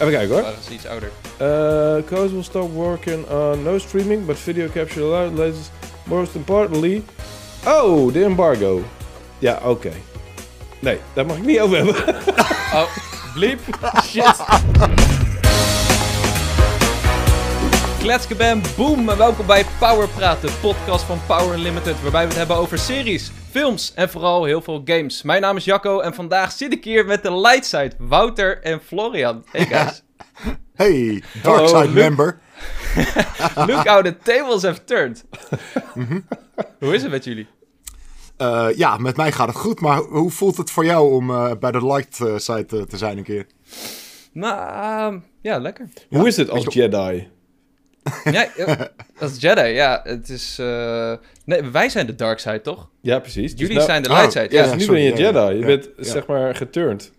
Even kijken hoor. Dat is iets ouder. Uh, Coast will stop working on no streaming, but video capture allowed. Latest, most importantly. Oh, de embargo. Ja, oké. Nee, daar mag ik niet over hebben. Oh, bliep. Shit. Kletskebam, boom en welkom bij Power Praten, podcast van Power Limited, waarbij we het hebben over series, films en vooral heel veel games. Mijn naam is Jacco en vandaag zit ik hier met de lightside, Wouter en Florian. Hey guys. Hey, Darkside Hallo, Luc. member. Look how the tables have turned. Hoe is het met jullie? Eh, ja, met mij gaat het goed, maar hoe voelt het voor jou om eh, bij de light side eh, te zijn een keer? Nou, ehm, ja, lekker. Hoe is het als Jedi? Ja, eh, als Jedi, ja, het is... eh, Nee, wij zijn de dark side, toch? Ja, precies. Dus Jullie nou- zijn de oh, light side. ja, Ja, Dus nu sorry, ben je Jedi. Je ja, bent ja. zeg maar geturned.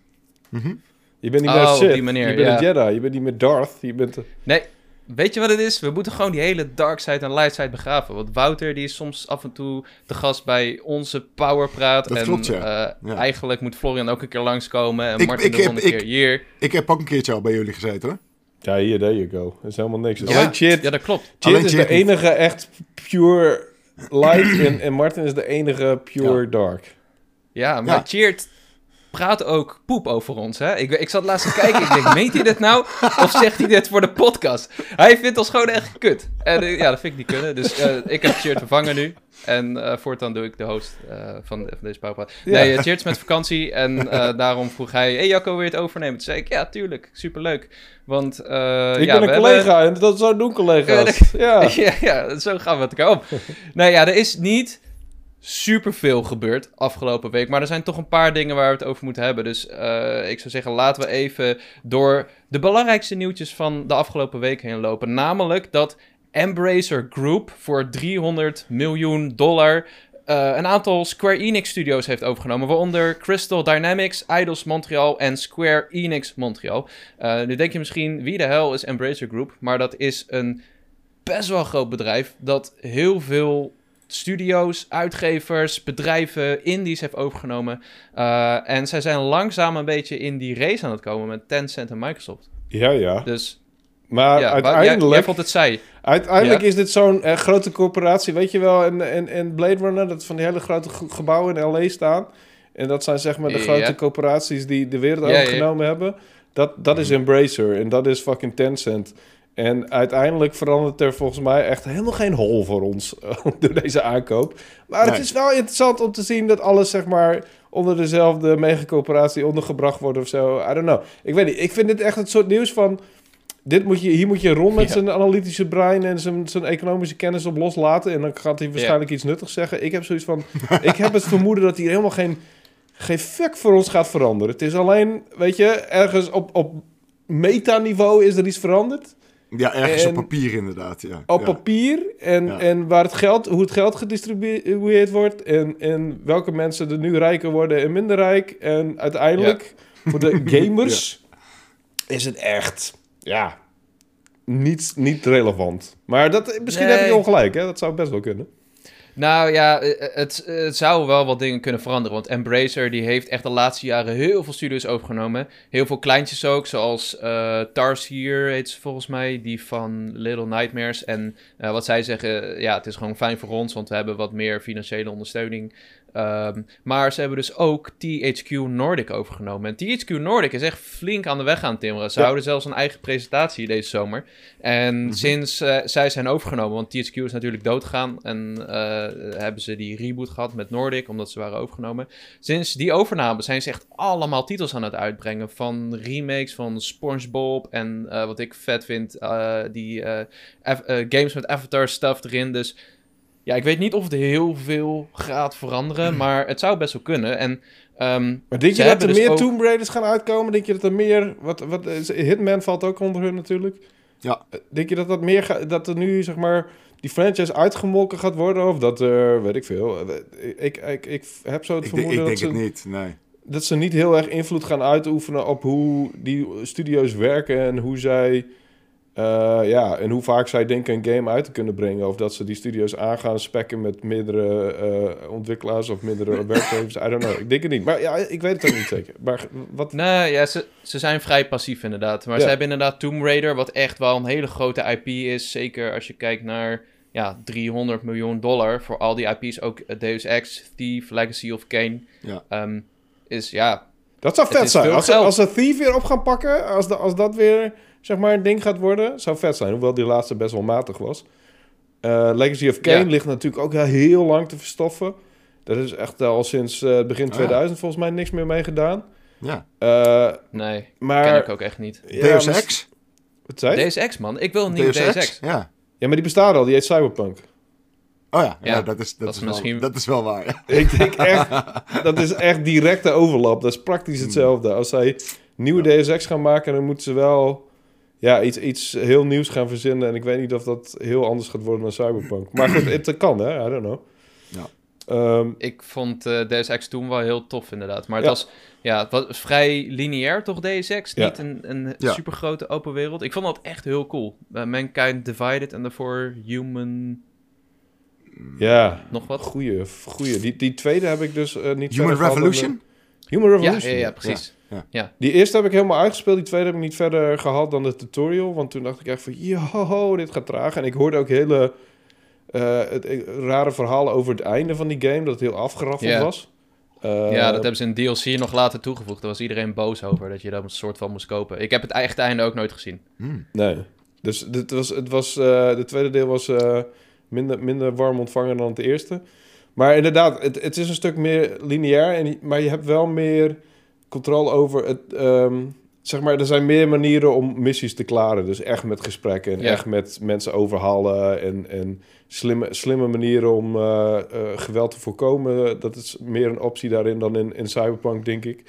Mhm. Je bent niet Oh, meer op Sith. die manier, je bent ja. een Jedi. Je bent niet meer Darth. Je bent... Nee, weet je wat het is? We moeten gewoon die hele dark side en light side begraven. Want Wouter die is soms af en toe de gast bij onze Powerpraat. Dat en klopt, ja. eh, Ja. eigenlijk moet Florian ook een keer langskomen. En Ik- Martin ik de heb- volgende ik- keer hier. Ik heb ook een keertje al bij jullie gezeten hoor. Ja, hier, there you go. Dat is helemaal niks. Ja, Alleen Chit, ja, dat klopt. Chit Alleen is de niet. enige echt pure light en, en Martin is de enige pure dark. Ja, maar Ja. Cheert praat ook poep over ons, hè? Ik, ik zat laatst te kijken, ik denk, meent hij dit nou? Of zegt hij dit voor de podcast? Hij vindt ons gewoon echt kut. En eh, ja, dat vind ik niet kunnen. Dus eh, ik heb Cheert vervangen nu. En eh, voortaan doe ik de host eh, van, van deze powerpraat. Ja. Nee, uh, Cheert is met vakantie. En eh, daarom vroeg hij, hey Jacco, wil je het overnemen? Toen zei ik, ja, tuurlijk, superleuk. Want eh ik ja, ben een hebben- collega en dat zou doen collega's. Ja. ja, ja, zo gaan we het elkaar op. nou ja, er is niet superveel gebeurd afgelopen week. Maar er zijn toch een paar dingen waar we het over moeten hebben. Dus eh, ik zou zeggen, laten we even door de belangrijkste nieuwtjes van de afgelopen week heen lopen. Namelijk dat Embracer Group voor 300 miljoen dollar... eh, een aantal Square Enix studios heeft overgenomen, waaronder Crystal Dynamics, Eidos Montreal en Square Enix Montreal. Eh, nu denk je misschien, wie de hel is Embracer Group? Maar dat is een best wel groot bedrijf dat heel veel studio's, uitgevers, bedrijven, indies heeft overgenomen. Eh, en zij zijn langzaam een beetje in die race aan het komen met Tencent en Microsoft. ja, ja. Dus Maar ja, jij, uiteindelijk, jij vond het zij. uiteindelijk Ja. is dit zo'n eh, grote corporatie. Weet je wel, in, in, in Blade Runner, dat van die hele grote ge- gebouwen in L.A. staan. En dat zijn zeg maar de Ja. grote corporaties die de wereld overgenomen hebben. Dat, dat is Embracer en dat is fucking Tencent. En uiteindelijk verandert er volgens mij echt helemaal geen hol voor ons door deze aankoop. Maar het is wel interessant om te zien dat alles zeg maar onder dezelfde megacorporatie ondergebracht wordt of zo. I don't know. Ik weet niet. Ik vind dit echt het soort nieuws van... Dit moet je, hier moet je rond met Ja. zijn analytische brein en zijn, zijn economische kennis op loslaten. En dan gaat hij waarschijnlijk iets nuttigs zeggen. Ik heb zoiets van... ik heb het vermoeden dat hier helemaal geen, geen fuck voor ons gaat veranderen. Het is alleen, weet je, ergens op, op metaniveau is er iets veranderd. Ja, ergens En- op papier inderdaad. Ja. Op ja. papier en, Ja. en waar het geld, hoe het geld gedistribueerd wordt. En, en welke mensen er nu rijker worden en minder rijk. En uiteindelijk, voor de gamers, is het echt, ja, niet, niet relevant. Maar dat, misschien heb je ongelijk, hè? Dat zou best wel kunnen. Nou ja, eh, het, het zou wel wat dingen kunnen veranderen. Want Embracer die heeft echt de laatste jaren heel veel studios overgenomen. Heel veel kleintjes ook, zoals eh Tarsier heet ze volgens mij, die van Little Nightmares. En eh, wat zij zeggen, ja, het is gewoon fijn voor ons, want we hebben wat meer financiële ondersteuning. Ehm, maar ze hebben dus ook THQ Nordic overgenomen. En THQ Nordic is echt flink aan de weg aan timmeren. Ze Ja. houden zelfs een eigen presentatie deze zomer. En sinds eh, zij zijn overgenomen, want THQ is natuurlijk doodgegaan. En eh, hebben ze die reboot gehad met Nordic, omdat ze waren overgenomen. Sinds die overname zijn ze echt allemaal titels aan het uitbrengen. Van remakes van SpongeBob. En eh, wat ik vet vind, die games met Avatar stuff erin. Dus ja, ik weet niet of het heel veel gaat veranderen. Maar het zou best wel kunnen. En ehm, Maar denk je dat er hebben dus meer ook- Tomb Raiders gaan uitkomen? Denk je dat er meer... Wat, wat, is- Hitman valt ook onder hun natuurlijk. Ja. Eh, Denk je dat, dat, meer ga- dat er nu, zeg maar, die franchise uitgemolken gaat worden? Of dat er, weet ik veel... eh, Ik, ik, ik heb zo het Ik, denk- vermoeden ik dat, denk ze, het niet, nee. dat ze niet heel erg invloed gaan uitoefenen op hoe die studio's werken en hoe zij Eh, ja, en hoe vaak zij denken een game uit te kunnen brengen. Of dat ze die studio's aangaan spekken met meerdere eh, ontwikkelaars of meerdere werkgevers. I don't know. Ik denk het niet. Maar ja, ik weet het ook niet zeker. Maar wat... Nee, ja, ze, ze zijn vrij passief inderdaad. Maar Ja. ze hebben inderdaad Tomb Raider, wat echt wel een hele grote IP is. Zeker als je kijkt naar ja, 300 miljoen dollar voor al die IP's. Ook eh, Deus Ex, Thief, Legacy of Kane. Ja. Ehm, is ja, Dat zou vet is zijn. Als ze, als ze Thief weer op gaan pakken, als, de, als dat weer zeg maar een ding gaat worden, zou vet zijn. Hoewel die laatste best wel matig was. Eh, Legacy of Kane Ja. ligt natuurlijk ook heel lang te verstoffen. Daar is echt al sinds eh, begin ja. 2000 volgens mij niks meer mee gedaan. Ja. Eh, nee, maar... ken ik ook echt niet. Ja, Deus Ex? Wat zei je? Deus Ex, man. Ik wil een nieuwe Deus Deus Ex? Ja. Ja, maar die bestaat al. Die heet Cyberpunk. Oh ja, ja, Ja, dat, is, dat, dat is is wel, misschien- dat is wel waar. Ik denk echt, dat is echt directe overlap. Dat is praktisch hetzelfde. Als zij nieuwe Deus Ex gaan maken, dan moeten ze wel ja, iets, iets heel nieuws gaan verzinnen. En ik weet niet of dat heel anders gaat worden dan Cyberpunk. Maar goed, het kan hè, I don't know. Ja. Ehm, Ik vond eh Deus Ex toen wel heel tof, inderdaad. Maar het, Ja. was, ja, het was vrij lineair, toch, Deus Ex? Ja. Niet een, een Ja. supergrote open wereld. Ik vond dat echt heel cool. Eh, Mankind Divided en daarvoor Human... ja, Nog wat? goeie, goeie. Die, die tweede heb ik dus eh, niet Human dan de- Revolution? Human Ja, Revolution. Ja. Die eerste heb ik helemaal uitgespeeld. Die tweede heb ik niet verder gehad dan de tutorial. Want toen dacht ik echt van, yo, dit gaat traag. En ik hoorde ook hele eh, het, eh, rare verhalen over het einde van die game. Dat het heel afgeraffeld Ja. was. Eh, ja, dat hebben ze in DLC nog later toegevoegd. Daar was iedereen boos over, dat je daar een soort van moest kopen. Ik heb het echt einde ook nooit gezien. Hmm. Nee. Dus dit was, het was, eh de tweede deel was eh, minder, minder warm ontvangen dan het eerste. Maar inderdaad, het, het is een stuk meer lineair. En, maar je hebt wel meer controle over het... ehm, zeg maar, er zijn meer manieren om missies te klaren. Dus echt met gesprekken en Ja. echt met mensen overhalen. En, en slimme, slimme manieren om eh, eh, geweld te voorkomen. Dat is meer een optie daarin dan in, in Cyberpunk, denk ik.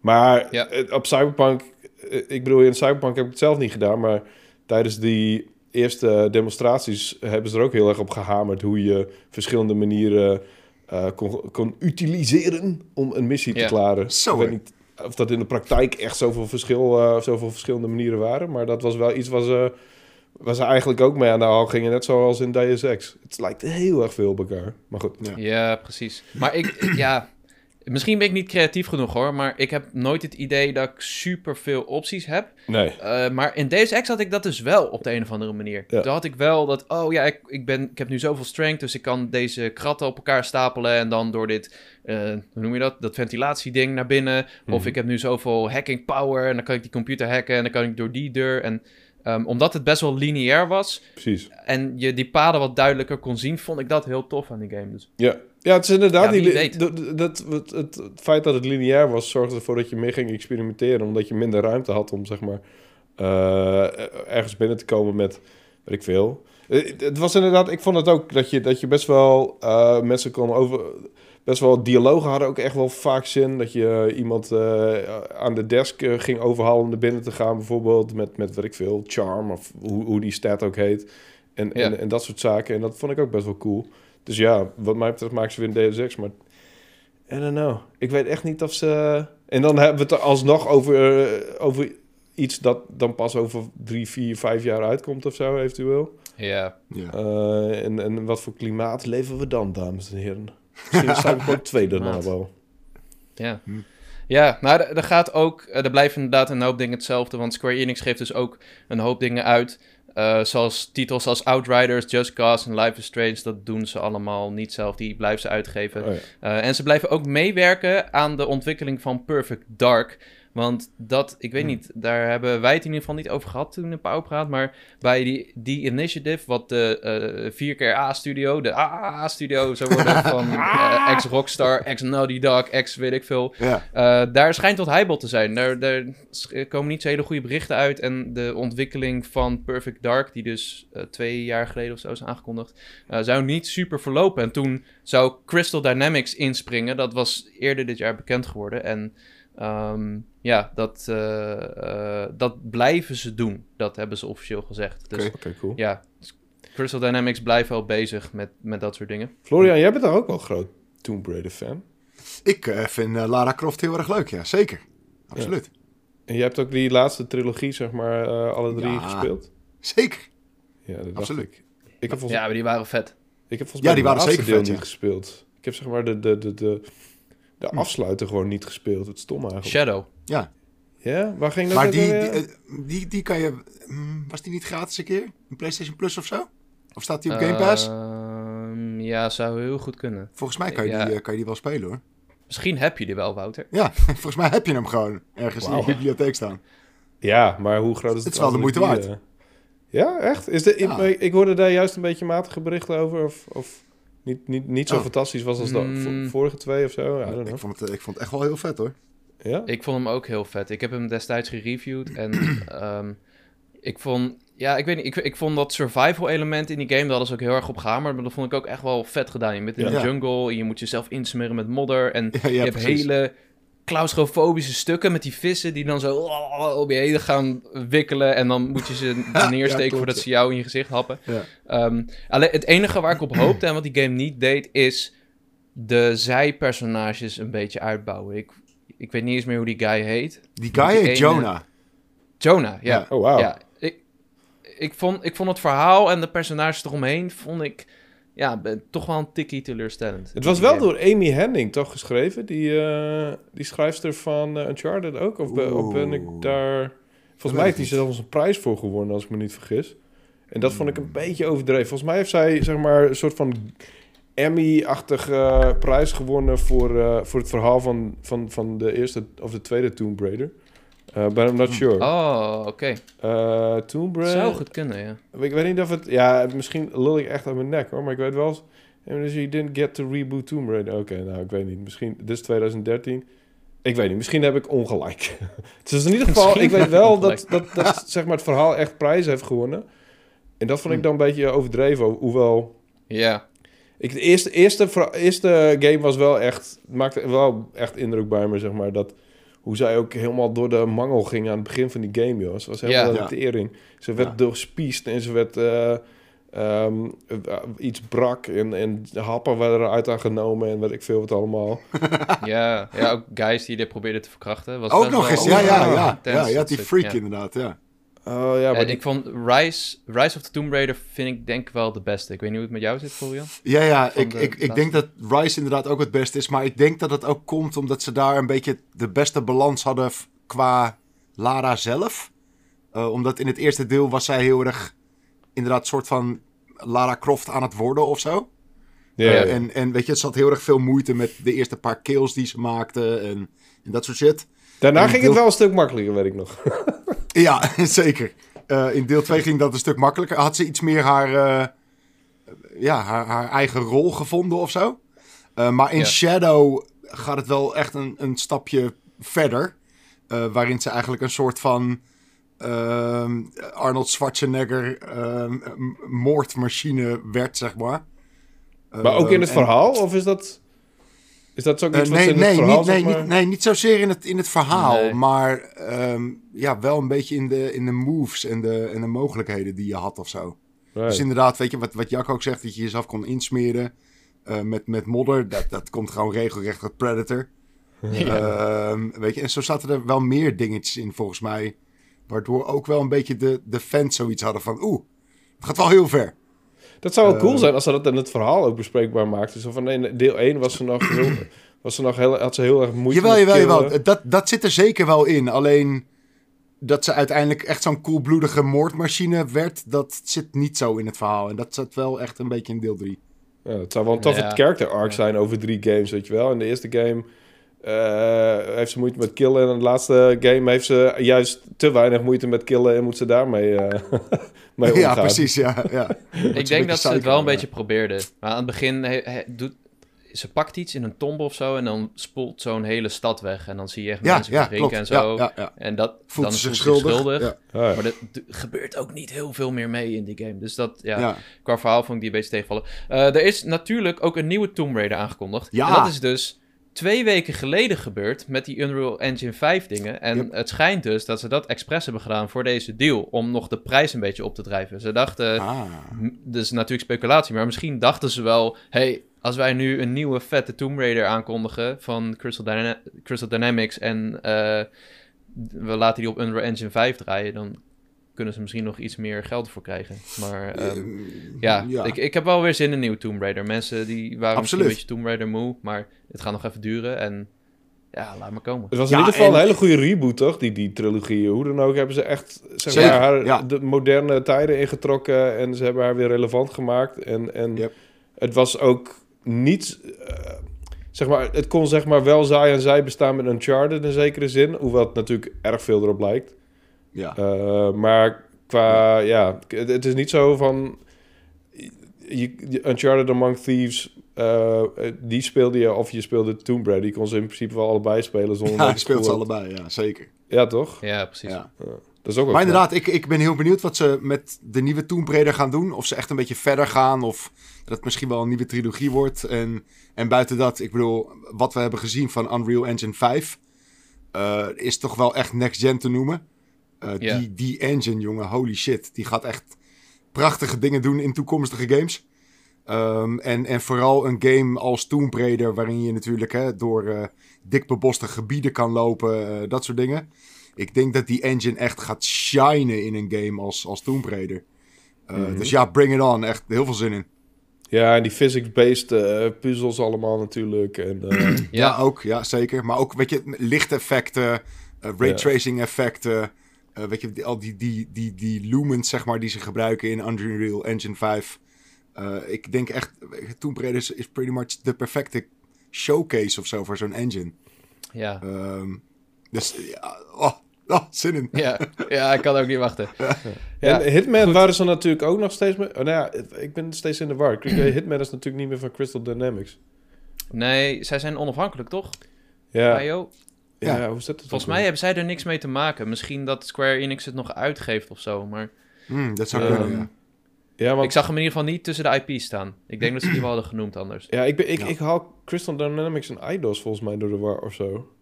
Maar Ja. op Cyberpunk... eh, ik bedoel, in Cyberpunk heb ik het zelf niet gedaan, maar tijdens die eerste demonstraties hebben ze er ook heel erg op gehamerd hoe je verschillende manieren eh, kon, kon utiliseren om een missie te Ja. klaren. Zo, ik weet hè? niet of dat in de praktijk echt zoveel, verschil, eh, zoveel verschillende manieren waren, maar dat was wel iets wat ze, waar ze eigenlijk ook mee aan de haal gingen, net zoals in Deus Ex. Het lijkt heel erg veel op elkaar, maar goed. Ja. Ja, precies. Maar ik, ja, misschien ben ik niet creatief genoeg hoor, maar ik heb nooit het idee dat ik super veel opties heb. Nee. Eh, maar in Deus Ex had ik dat dus wel op de een of andere manier. Ja. Toen had ik wel dat, oh ja, ik, ik, ben, ik heb nu zoveel strength, dus ik kan deze kratten op elkaar stapelen en dan door dit, eh, hoe noem je dat, dat ventilatieding naar binnen. Of Mhm. ik heb nu zoveel hacking power en dan kan ik die computer hacken en dan kan ik door die deur. En ehm, omdat het best wel lineair was Precies. en je die paden wat duidelijker kon zien, vond ik dat heel tof aan die game. Dus Ja. Ja, het is inderdaad... Ja, dat, dat, het, het, feit dat het lineair was, zorgde ervoor dat je meer ging experimenteren. Omdat je minder ruimte had om, zeg maar, eh, ergens binnen te komen met, weet ik veel. Eh, Het was inderdaad, ik vond het ook dat je, dat je best wel eh, mensen kon over... Best wel dialogen hadden ook echt wel vaak zin. Dat je iemand aan de desk ging overhalen om naar binnen te gaan, bijvoorbeeld. Met, met weet ik veel, charm of hoe, hoe die stat ook heet. En, Ja. en, en dat soort zaken. En dat vond ik ook best wel cool. Dus ja, wat mij betreft maken ze weer een Deus Ex, maar... I don't know. Ik weet echt niet of ze... En dan hebben we het er alsnog over, eh, over iets dat dan pas over drie, vier, vijf jaar uitkomt of zo, eventueel. ja, Ja. Eh, en, en wat voor klimaat leven we dan, dames en heren? Misschien is Cyberpunk 2 daarna Klimaat. wel. Ja. Hm. Ja, nou, er- er gaat ook, eh, er blijven inderdaad een hoop dingen hetzelfde, want Square Enix geeft dus ook een hoop dingen uit. Eh, zoals titels als Outriders, Just Cause en Life is Strange, dat doen ze allemaal niet zelf, die blijven ze uitgeven. Oh ja. Eh, en ze blijven ook meewerken aan de ontwikkeling van Perfect Dark. Want dat, ik weet Hmm. niet, daar hebben wij het in ieder geval niet over gehad toen in Pauwpraat. Maar bij die, die initiative, wat de eh 4K-A-studio, de AAA-studio zou worden van eh, ex-Rockstar, ex-Naughty Dog, ex-weet ik veel. Ja. Eh, daar schijnt wat heibel te zijn. Daar, komen niet zo hele goede berichten uit. En de ontwikkeling van Perfect Dark, die dus twee jaar geleden of zo is aangekondigd, zou niet super verlopen. En toen zou Crystal Dynamics inspringen. Dat was eerder dit jaar bekend geworden. En ehm, ja, dat, eh, eh, dat blijven ze doen. Dat hebben ze officieel gezegd. Dus Oké. Oké, cool. ja, Crystal Dynamics blijft wel bezig met, met dat soort dingen. Florian, jij bent daar ook wel groot Tomb Raider fan. Ik eh, vind Lara Croft heel erg leuk, ja. Zeker. Absoluut. En jij hebt ook die laatste trilogie, zeg maar, eh, alle drie Ja. gespeeld. Zeker. Ja, dat Absoluut. ik. Ik heb volgens, Ja, maar die waren vet. ik heb volgens Ja, mij die het waren laatste zeker deel vet, niet ja. gespeeld. Ik heb zeg maar de, de, de, de, de Hm. afsluiter gewoon niet gespeeld. Het stom eigenlijk. Shadow. Ja, Ja, waar ging dat maar die, eh, die, die kan je... mm, Was die niet gratis een keer? Een PlayStation Plus of zo? Of staat die op Game Pass? Ehm, ja, zou heel goed kunnen. Volgens mij kan je, ja. die, eh, kan je die wel spelen hoor. Misschien heb je die wel, Wouter. Ja, volgens mij heb je hem gewoon ergens in de bibliotheek staan. Ja, maar hoe groot is het? Het is wel de moeite waard. Ja, echt? Is de, ik, Ja. ik hoorde daar juist een beetje matige berichten over. Of, of niet, niet, niet zo Oh. fantastisch was als de Mm. vo- vorige twee of zo. Know. Ik vond, het, eh, ik vond het echt wel heel vet hoor. Ja? Ik vond hem ook heel vet. Ik heb hem destijds gereviewd en ehm, ik vond... Ja, ik weet niet. Ik, ik vond dat survival element in die game, hadden ze ook heel erg op gehamerd. Maar dat vond ik ook echt wel vet gedaan. Je bent in Ja. de jungle en je moet jezelf insmeren met modder. En Ja, je hebt precies. hele claustrofobische stukken met die vissen die dan zo op je heen gaan wikkelen. En dan moet je ze neersteken voordat ze jou in je gezicht happen. Ja. Ehm, alleen het enige waar ik op hoopte en wat die game niet deed, is de zijpersonages een beetje uitbouwen. Ik, ik weet niet eens meer hoe die guy heet. Die guy Die heet ene- Jonah. Jonah, ja. Ja. Oh, wauw. ja ik, ik, vond, ik vond het verhaal en de personages eromheen, vond ik ja, toch wel een tikkie teleurstellend. Het was wel door Amy Henning toch geschreven? Die, eh, die schrijfster van eh, Uncharted ook? Of, ben- of ben ik daar... Volgens mij heeft hij zelfs een prijs voor gewonnen, als ik me niet vergis. En dat vond ik een beetje overdreven. Volgens mij heeft zij zeg maar, een soort van Emmy-achtige eh, prijs gewonnen voor, eh, voor het verhaal van, van, van de eerste of de tweede Tomb Raider. Eh but I'm not sure. Oh, oké. Tomb Raider... Zou goed kunnen, ja. Ik weet niet of het... Ja, misschien lul ik echt aan mijn nek hoor. Maar ik weet wel... Dus you didn't get to reboot Tomb Raider. Oké, nou ik weet niet. Misschien... Dit is 2013. Ik weet niet. Misschien heb ik ongelijk. het is in ieder geval... Misschien Ik weet wel dat, dat, dat zeg maar, het verhaal echt prijs heeft gewonnen. En dat vond ik dan een beetje overdreven. Hoewel... Ja, Ik, de eerste, eerste, eerste game was wel echt... Maakte wel echt indruk bij me, zeg maar. Dat, hoe zij ook helemaal door de mangel ging aan het begin van die game, joh. Ze was helemaal Ja. de tering. Ze werd Ja. doorspiest en ze werd... eh, ehm, eh, iets brak en, en de happen werden eruit aan genomen en weet ik veel wat allemaal. ja, ja, ook guys die dit probeerden te verkrachten. Was Ook nog wel eens, ja, ja, ja. Ja, je had die freak ja. inderdaad, ja. Oh ja, maar En ik vond Rise, Rise of the Tomb Raider vind ik denk wel de beste. Ik weet niet hoe het met jou zit, Florian. Ja, ja, Van ik, de ik, ik denk dat Rise inderdaad ook het beste is. Maar ik denk dat het ook komt omdat ze daar een beetje de beste balans hadden qua Lara zelf. Eh, omdat in het eerste deel was zij heel erg inderdaad soort van Lara Croft aan het worden of zo. ja. Eh, en, en weet je, het zat heel erg veel moeite met de eerste paar kills die ze maakte en, en dat soort shit. Daarna en ging deel- het wel een stuk makkelijker, weet ik nog. Ja, zeker. Eh, in deel 2 ging dat een stuk makkelijker. Had ze iets meer haar, eh, ja, haar, haar eigen rol gevonden of zo. Eh, maar in Ja. Shadow gaat het wel echt een, een stapje verder. waarin ze eigenlijk een soort van ehm, Arnold Schwarzenegger ehm, moordmachine werd, zeg maar. maar ook in het en- verhaal? Of is dat... Is dat ook eh, iets wat nee, in het verhaal, niet, nee, maar- niet, nee, niet zozeer in het, in het verhaal, Nee. maar ehm, ja, wel een beetje in de, in de moves en de, en de mogelijkheden die je had of zo. Right. Dus inderdaad, weet je, wat, wat Jack ook zegt, dat je jezelf kon insmeren eh, met, met modder, dat, dat komt gewoon regelrecht uit Predator. Ehm, weet je, en zo zaten er wel meer dingetjes in volgens mij, waardoor ook wel een beetje de, de fans zoiets hadden van, oeh, het gaat wel heel ver. Dat zou wel cool Eh, zijn als ze dat in het verhaal ook bespreekbaar maakten. Zo van, nee, deel 1 was ze nog heel, was ze nog heel, had ze heel erg moeite Jawel, met jawel, jawel. Dat, dat zit er zeker wel in. Alleen dat ze uiteindelijk echt zo'n koelbloedige moordmachine werd, dat zit niet zo in het verhaal. En dat zat wel echt een beetje in deel 3. Ja, het zou wel een toffe Ja. character arc Ja. zijn over drie games, weet je wel. In de eerste game heeft ze moeite met killen. En in de laatste game heeft ze juist te weinig moeite met killen en moet ze daarmee eh mee omgaan. Ja, precies, ja. ja. Ik denk dat ze het wel een beetje probeerden. Maar aan het begin he- he- doet, ze pakt iets in een tombe of zo en dan spoelt zo'n hele stad weg. En dan zie je echt Ja, mensen ja, klopt. en zo. Ja, ja, ja. En dat Voelt dan ze zich schuldig. Ja, Maar er d- gebeurt ook niet heel veel meer mee in die game. Dus dat, ja, ja. qua verhaal vond ik die een beetje tegenvallen. Eh, er is natuurlijk ook een nieuwe Tomb Raider aangekondigd. Ja. En dat is dus twee weken geleden gebeurd met die Unreal Engine 5 dingen. En Yep. het schijnt dus dat ze dat expres hebben gedaan voor deze deal. Om nog de prijs een beetje op te drijven. Ze dachten, Ah. dus natuurlijk speculatie, maar misschien dachten ze wel... hey, als wij nu een nieuwe vette Tomb Raider aankondigen van Crystal, Dyna- Crystal Dynamics... en eh, we laten die op Unreal Engine 5 draaien... dan kunnen ze misschien nog iets meer geld voor krijgen. Maar ehm, Ehm, ja, ja. Ik, ik heb wel weer zin in een nieuw Tomb Raider. Mensen die waren misschien Absoluut. een beetje Tomb Raider moe, maar het gaat nog even duren. En ja, laat maar komen. Het was in Ja, ieder geval en- een hele goede reboot, toch? Die, die trilogie. Hoe dan ook hebben ze echt zeg Zeker, maar, haar ja. de moderne tijden ingetrokken. En ze hebben haar weer relevant gemaakt. En, en Yep. het was ook niet... eh, zeg maar, het kon zeg maar wel zij en zij bestaan met Uncharted in zekere zin. Hoewel het natuurlijk erg veel erop lijkt. Ja. Eh, maar qua, ja, het, het is niet zo van... Je, je- Uncharted Among Thieves, eh, die speelde je... Of je speelde Tomb Raider. Die kon ze in principe wel allebei spelen zonder ja, speelt ze allebei, ja, zeker. Ja, toch? Ja, precies. Ja. Dat is ook Maar knap. inderdaad, ik, ik ben heel benieuwd wat ze met de nieuwe Tomb Raider gaan doen. Of ze echt een beetje verder gaan, of dat het misschien wel een nieuwe trilogie wordt. En, en buiten dat, ik bedoel, wat we hebben gezien van Unreal Engine 5... eh, is toch wel echt next-gen te noemen. Eh, Ja. die, die engine, jongen, holy shit. Die gaat echt prachtige dingen doen in toekomstige games. Ehm, en, en vooral een game als Tomb Raider, waarin je natuurlijk hè, door eh dik beboste gebieden kan lopen, eh, dat soort dingen. Ik denk dat die engine echt gaat shinen in een game als, als Tomb Raider. Mhm. Dus ja, bring it on. Echt heel veel zin in. Ja, en die physics-based puzzels allemaal natuurlijk. En, eh, Ja, ook. Ja, zeker. Maar ook, weet je, lichteffecten, raytracing effecten. Eh, weet je, die- al die, die, die, die lumens, zeg maar, die ze gebruiken in Unreal Engine 5. Eh, ik denk echt, Tomb Raider is, is pretty much de perfecte showcase of zo voor zo'n engine. Ja. Ehm, dus ja, oh, oh, zin in. Ja. ja, ik kan ook niet wachten. en Hitman waren ze natuurlijk ook nog steeds... Mee, oh, nou ja, ik ben steeds in de war. Hitman is natuurlijk niet meer van Crystal Dynamics. Nee, zij zijn onafhankelijk, toch? Ja? Ja. Ja. hoe zit het? Volgens mij hebben zij er niks mee te maken. Misschien dat Square Enix het nog uitgeeft of zo. Maar Hmm, dat zou Ehm, kunnen, ja. Ja, want ik zag hem in ieder geval niet tussen de IP's staan. Ik denk dat ze die wel hadden genoemd anders. Ja, ik, ben, ik, Ja. ik haal Crystal Dynamics en IDOS volgens mij door de war of zo.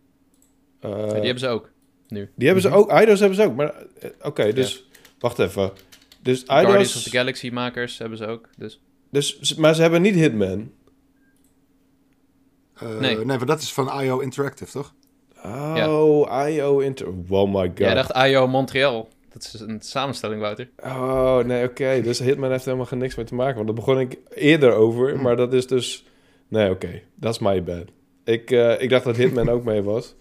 Eh, Ja, die hebben ze ook. die hebben ze Mhm. ook. IDOS hebben ze ook. Maar eh, oké, dus wacht even. Dus Guardians of the Galaxy makers hebben ze ook. Dus Dus, maar ze hebben niet Hitman. Eh, nee. nee, maar dat is van IO Interactive, toch? Oh, IO Inter. Oh my god. jij dacht IO Montreal. Dat is een samenstelling, Wouter. Oh, nee, oké. Dus Hitman heeft helemaal geen niks mee te maken. Want daar begon ik eerder over. Maar dat is dus... Nee, oké. Dat is my bad. Ik, eh, ik dacht dat Hitman ook mee was.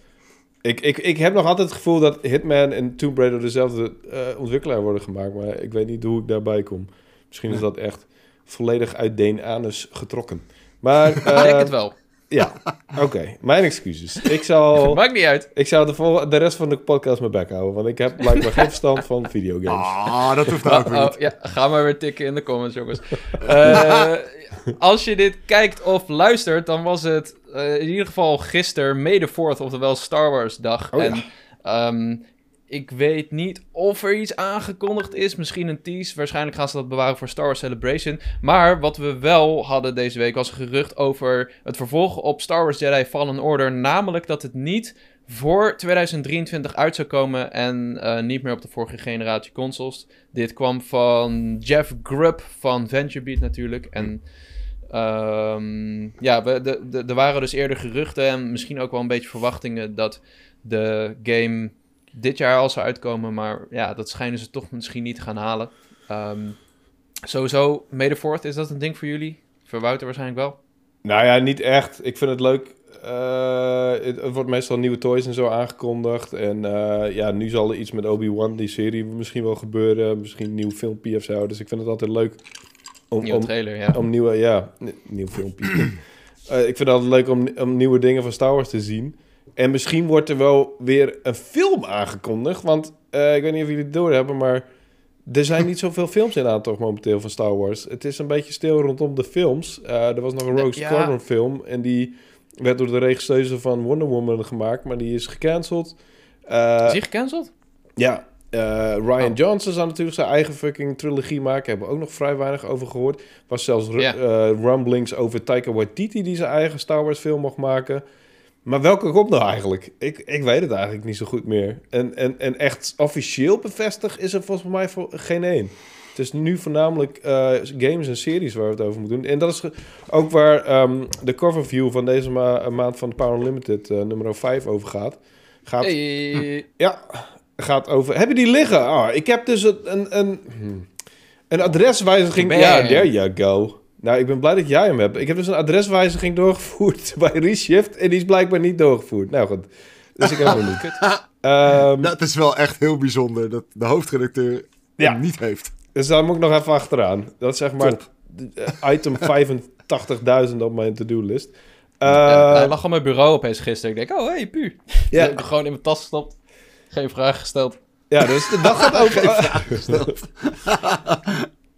Ik, ik, ik heb nog altijd het gevoel dat Hitman en Tomb Raider dezelfde eh, ontwikkelaar worden gemaakt. Maar ik weet niet hoe ik daarbij kom. Misschien is dat echt volledig uit Deen anus getrokken. Maar, Ik eh, denk het wel. Ja, oké. Mijn excuses. Ik zal, Maakt niet uit. ik zou de, vol- de rest van de podcast mijn bek houden. Want ik heb blijkbaar geen verstand van videogames. Ah, dat hoeft nou ook Oh, oh, niet. ja, ga maar weer tikken in de comments, jongens. Eh, als je dit kijkt of luistert, dan was het eh, in ieder geval gisteren, May the 4th, oftewel Star Wars dag. Oh ja. en ehm, ik weet niet of er iets aangekondigd is. Misschien een tease. Waarschijnlijk gaan ze dat bewaren voor Star Wars Celebration. Maar wat we wel hadden deze week was gerucht over het vervolg op Star Wars Jedi Fallen Order. Namelijk dat het niet voor 2023 uit zou komen en eh, niet meer op de vorige generatie consoles. Dit kwam van Jeff Grubb van VentureBeat natuurlijk. En ehm, ja, we, de, de, er waren dus eerder geruchten en misschien ook wel een beetje verwachtingen dat de game dit jaar al zou uitkomen. Maar ja, dat schijnen ze toch misschien niet te gaan halen. Ehm, sowieso, 4th, is dat een ding voor jullie? Voor Wouter waarschijnlijk wel. Nou ja, niet echt. Ik vind het leuk. Eh, het, het wordt meestal nieuwe toys en zo aangekondigd. En eh, ja, nu zal er iets met Obi-Wan, die serie, misschien wel gebeuren. Misschien een nieuw filmpje of zo. Dus ik vind het altijd leuk om, Nieuwe om, trailer, ja. om nieuwe... Ja, nieuw filmpje. Eh, ik vind het altijd leuk om, om nieuwe dingen van Star Wars te zien. En misschien wordt er wel weer een film aangekondigd. Want eh, ik weet niet of jullie het doorhebben, maar... Er zijn niet zoveel films in aantocht momenteel van Star Wars. Het is een beetje stil rondom de films. Eh, er was nog een Rogue Ja. Squadron film. En die werd door de regisseuse van Wonder Woman gemaakt. Maar die is gecanceld. Eh, Is die gecanceld? ja, Ryan Oh. Johnson zou natuurlijk zijn eigen fucking trilogie maken. Hebben we ook nog vrij weinig over gehoord. Was zelfs rumblings over Taika Waititi die zijn eigen Star Wars film mocht maken. Maar welke komt nou eigenlijk? Ik, ik weet het eigenlijk niet zo goed meer. En, en, en echt officieel bevestigd is er volgens mij voor geen één. Het is nu voornamelijk eh, games en series waar we het over moeten doen. En dat is ook waar ehm, de cover view van deze ma- maand van Power Unlimited uh, nummer 5 over gaat. gaat Hey. ja, gaat over... Heb je die liggen? Oh, ik heb dus een, een, een, een adreswijziging... Ja, there you go. Nou, ik ben blij dat jij hem hebt. Ik heb dus een adreswijziging doorgevoerd bij Reshift... en die is blijkbaar niet doorgevoerd. Nou goed, dus ik heb hem niet. Ehm, Dat is wel echt heel bijzonder dat de hoofdredacteur Ja. hem niet heeft. Dus daar moet ik nog even achteraan. Dat is zeg maar Top. eh, item 85.000 op mijn to-do-list. Ja, Eh, hij lag op mijn bureau opeens gisteren. Ik denk, oh, hey, pu. Ja. Ik heb hem gewoon in mijn tas gestopt. Geen vraag gesteld. ja, dus dat gaat over...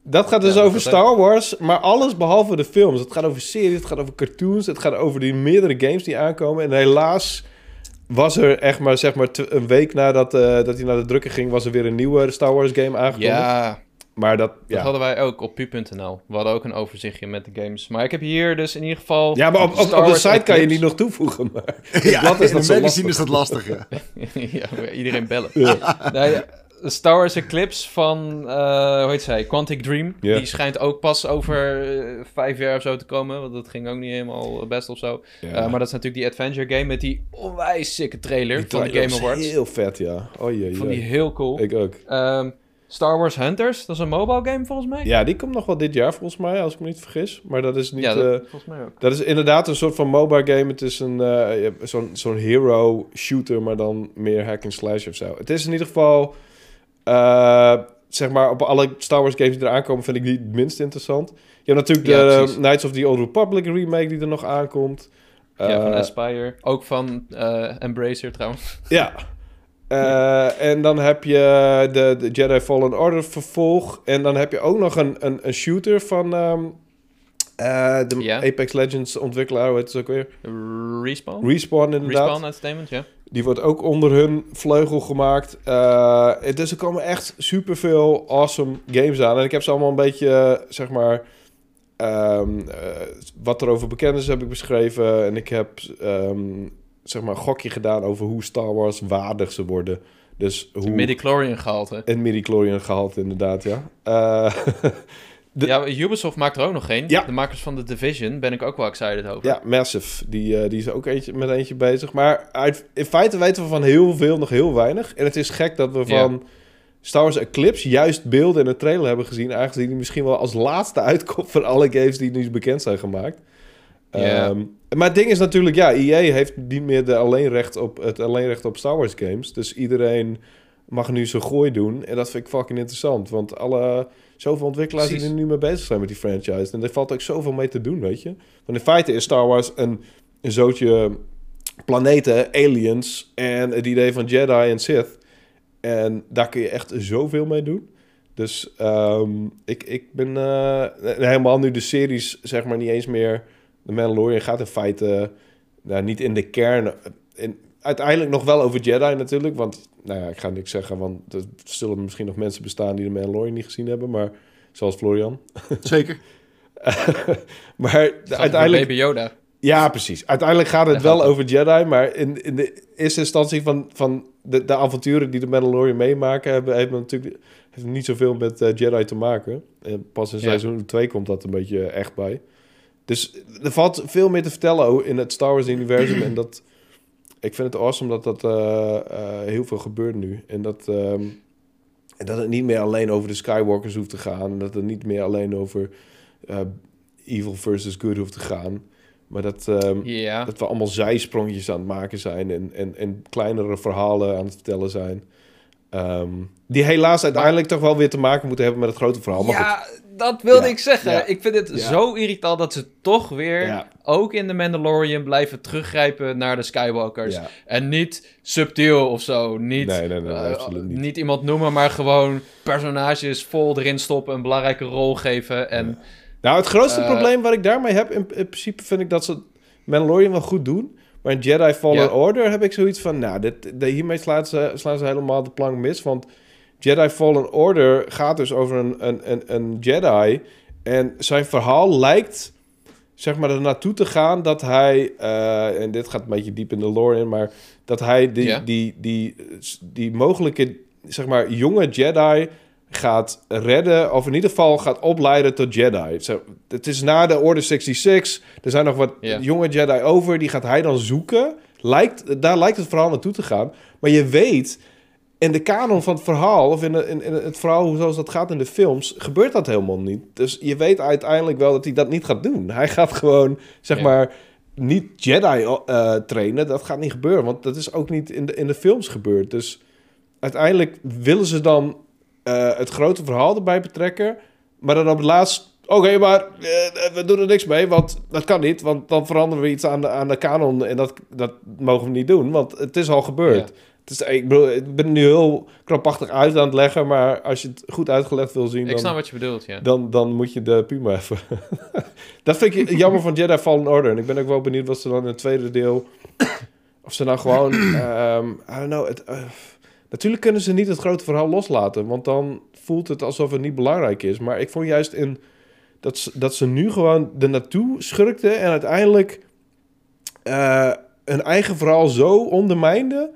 dat gaat dus Ja, over dat Star Wars, maar alles behalve de films. Het gaat over series, het gaat over cartoons, het gaat over die meerdere games die aankomen. En helaas was er echt maar, zeg maar een week nadat eh, dat hij naar de drukker ging, was er weer een nieuwe Star Wars game aangekondigd. Ja, Maar dat, dat ja. hadden wij ook op pu.nl. We hadden ook een overzichtje met de games. Maar ik heb hier dus in ieder geval... Ja, maar op, op, de Wars site kan je niet nog toevoegen. Maar Ja, blad is in dat magazine lastig. is dat lastig. ja. iedereen bellen. Nee, ja, Star Wars Eclipse van, eh, hoe heet zij? Quantic Dream. Die schijnt ook pas over eh, vijf jaar of zo te komen. Want dat ging ook niet helemaal best of zo. Eh, maar dat is natuurlijk die adventure game met die onwijs sikke trailer Die van de Game Awards. Heel vet, ja. Oh jee, Vond die heel cool. Ik ook. Ehm, Star Wars Hunters, dat is een mobile game volgens mij. Ja, die komt nog wel dit jaar volgens mij, als ik me niet vergis. Maar dat is niet... Ja, dat, dat... volgens mij ook. is inderdaad een soort van mobile game. Het is een zo'n hero shooter, maar dan meer hack and slash of zo. Het is in ieder geval... eh, zeg maar, op alle Star Wars games die eraan komen, vind ik die het minst interessant. Je hebt natuurlijk Ja, de eh, Knights of the Old Republic remake die er nog aankomt. ja, van Eh, Aspire. Ook van Embracer trouwens. Ja. En dan heb je de, de Jedi Fallen Order vervolg. En dan heb je ook nog een, een, een shooter van ehm, eh, de. Apex Legends ontwikkelaar. Hoe heet het ook weer? Respawn? Respawn inderdaad. Respawn Entertainment, ja. Die wordt ook onder hun vleugel gemaakt. Eh, dus er komen echt superveel awesome games aan. En ik heb ze allemaal een beetje, eh, zeg maar... ehm, eh, wat er over bekend is, heb ik beschreven. En ik heb, ehm, zeg maar, een gokje gedaan over hoe Star Wars waardig ze worden. Dus hoe... Midichlorian gehalte. En midi-chlorian gehaald, inderdaad, ja. De- Ja, Ubisoft maakt er ook nog geen. Ja. De makers van The Division ben ik ook wel excited over. ja, Massive. Die, eh, die is ook eentje, met eentje bezig. Maar uit, in feite weten we van heel veel nog heel weinig. En het is gek dat we Ja. van Star Wars Eclipse juist beelden in de trailer hebben gezien. Aangezien die misschien wel als laatste uitkomt van alle games die nu bekend zijn gemaakt. Ehm, maar het ding is natuurlijk, ja, EA heeft niet meer de alleenrecht op, het alleenrecht op Star Wars games. Dus iedereen mag nu zijn gooi doen. En dat vind ik fucking interessant. Want alle, zoveel ontwikkelaars die er Precies. nu mee bezig zijn met die franchise. En er valt ook zoveel mee te doen, weet je. Want in feite is Star Wars een, een zootje planeten, aliens en het idee van Jedi en Sith. En daar kun je echt zoveel mee doen. Dus ehm, ik, ik ben eh, helemaal nu de series, zeg maar, niet eens meer. De Mandalorian gaat in feite nou, niet in de kern. In, uiteindelijk nog wel over Jedi natuurlijk. Want, nou ja, ik ga niks zeggen. Want er zullen misschien nog mensen bestaan die de Mandalorian niet gezien hebben. Maar zoals Florian. Zeker. maar Uiteindelijk... uiteindelijk. Baby Yoda. Ja, precies. Uiteindelijk gaat het wel het. over Jedi, maar in, in de eerste instantie van, van de, de avonturen die de Mandalorian meemaken, hebben, hebben natuurlijk heeft niet zoveel met eh, Jedi te maken. En pas in Ja. seizoen 2 komt dat een beetje echt bij. Dus er valt veel meer te vertellen in het Star Wars-universum. en dat, ik vind het awesome dat dat eh, eh, heel veel gebeurt nu. En dat, ehm, dat het niet meer alleen over de Skywalkers hoeft te gaan. En dat het niet meer alleen over eh, evil versus good hoeft te gaan. Maar dat, ehm, dat we allemaal zijsprongetjes aan het maken zijn en, en, en kleinere verhalen aan het vertellen zijn. Ehm, die helaas uiteindelijk toch wel weer te maken moeten hebben met het grote verhaal. Maar goed, dat wilde Ja. ik zeggen. Ja. Ik vind het Ja. zo irritant dat ze toch weer, ook in The Mandalorian, blijven teruggrijpen naar de Skywalkers. En niet subtiel of zo. Niet, Nee, nee, nee, eh, absoluut niet. iemand noemen, maar gewoon personages vol erin stoppen, een belangrijke rol geven. En Nou, het grootste Eh, probleem wat ik daarmee heb, in, in principe vind ik dat ze Mandalorian wel goed doen. Maar in Jedi Fallen. Order heb ik zoiets van, nou, dit, de, hiermee slaan ze, slaan ze helemaal de plank mis. Want Jedi Fallen Order gaat dus over een, een, een, een Jedi. En zijn verhaal lijkt, zeg maar, er naartoe te gaan dat hij, eh, en dit gaat een beetje diep in de lore in, maar dat hij die, die, die, die mogelijke, zeg maar, jonge Jedi gaat redden, of in ieder geval gaat opleiden tot Jedi. Zo, het is na de Order 66, er zijn nog wat jonge Jedi over, die gaat hij dan zoeken. Lijkt, daar lijkt het verhaal naartoe te gaan. Maar je weet, in de kanon van het verhaal, of in, de- in, in het verhaal zoals dat gaat in de films, gebeurt dat helemaal niet. Dus je weet uiteindelijk wel dat hij dat niet gaat doen. Hij gaat gewoon, zeg Ja. maar, niet Jedi eh, trainen. Dat gaat niet gebeuren, want dat is ook niet in de, in de films gebeurd. Dus uiteindelijk willen ze dan eh, het grote verhaal erbij betrekken, maar dan op het laatst... Oké, maar eh, we doen er niks mee, want dat kan niet. Want dan veranderen we iets aan de, aan de kanon en dat, dat mogen we niet doen, want het is al gebeurd. Ja. Het is, ik, bedoel, ik ben nu heel krampachtig uit aan het leggen, maar als je het goed uitgelegd wil zien, Ik dan, snap wat je bedoelt, ja. dan, dan moet je de Puma even. dat vind ik jammer van Jedi Fallen Order. En ik ben ook wel benieuwd wat ze dan in het tweede deel. Of ze nou gewoon. ehm I don't know. Het, eh, natuurlijk kunnen ze niet het grote verhaal loslaten, want dan voelt het alsof het niet belangrijk is. Maar ik vond juist in. Dat ze, dat ze nu gewoon er naartoe schurkten en uiteindelijk eh hun eigen verhaal zo ondermijnden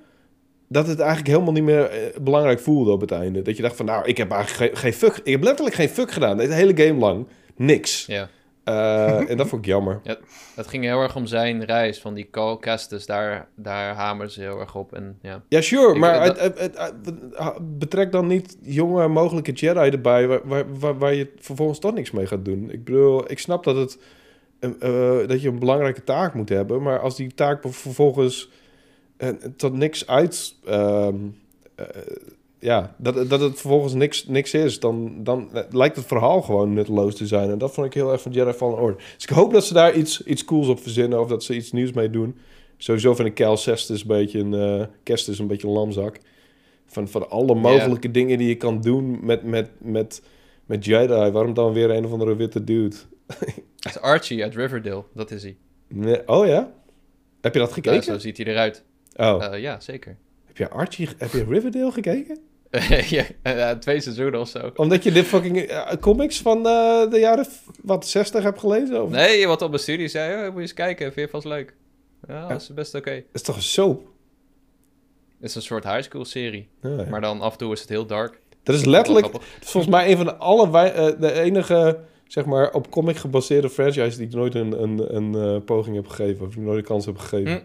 dat het eigenlijk helemaal niet meer eh, belangrijk voelde op het einde. Dat je dacht van, nou, ik heb eigenlijk geen, geen fuck... Ik heb letterlijk geen fuck gedaan. De hele game lang. Niks. ja. Eh, en dat vond ik jammer. Het ging heel erg om zijn reis van die Cal Kestis. Daar, daar hameren ze heel erg op. En ja, Ja, sure, Ik- maar dat- het, het, het- betrek dan niet jonge mogelijke Jedi erbij... Waar, waar, waar, waar je vervolgens toch niks mee gaat doen. Ik bedoel, ik snap dat, het, eh, dat je een belangrijke taak moet hebben... maar als die taak vervolgens eh, tot niks uit... ehm, eh, ja, dat, dat het vervolgens niks, niks is, dan, dan lijkt het verhaal gewoon nutteloos te zijn. En dat vond ik heel erg van Jedi Fallen Order. Dus ik hoop dat ze daar iets, iets cools op verzinnen of dat ze iets nieuws mee doen. Sowieso vind ik Cal Kestis een beetje een, Kestis een beetje een lamzak. Van, van alle mogelijke dingen die je kan doen met, met, met, met Jedi. Waarom dan weer een of andere witte dude? het is Archie uit Riverdale. Dat is hij. Nee, oh ja? Heb je dat Ja, gekeken? zo ziet hij eruit. Oh. Eh, ja, zeker. heb je Archie, heb je Riverdale gekeken? ja, twee seizoenen of zo. Omdat je dit fucking eh, comics van eh, de jaren wat, 60 hebt gelezen? Of? Nee, wat op mijn studie zei, oh, moet je eens kijken, vind je vast leuk. Ja, dat is best oké. Dat is toch een soap? Het is een soort high school serie. Ja. Maar dan af en toe is het heel dark. Dat is letterlijk, is volgens mij een van de alle de enige zeg maar op comic gebaseerde franchise die ik nooit een, een, een poging heb gegeven of nooit een kans heb gegeven. Hm.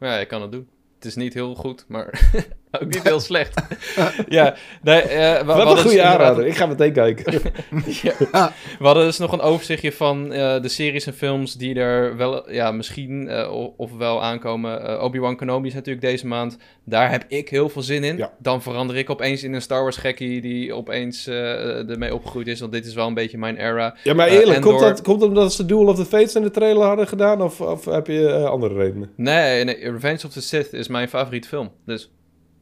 Ja, je kan het doen. Het is niet heel goed, maar ook niet heel slecht. ja, nee, eh, we, we Wat hadden een dus goede inderdaad- aanrader. Ik ga meteen kijken. Ja. We hadden dus nog een overzichtje van eh, de series en films die er wel, ja, misschien o- of wel aankomen. Obi-Wan Kenobi is natuurlijk deze maand. Daar heb ik heel veel zin in. Ja. Dan verander ik opeens in een Star Wars gekkie die opeens ermee opgegroeid is. Want dit is wel een beetje mijn era. ja, maar eerlijk, komt, door- dat, komt dat omdat ze Duel of the Fates in de trailer hadden gedaan of, of heb je andere redenen? Nee, nee, Revenge of the Sith is mijn favoriete film. Dus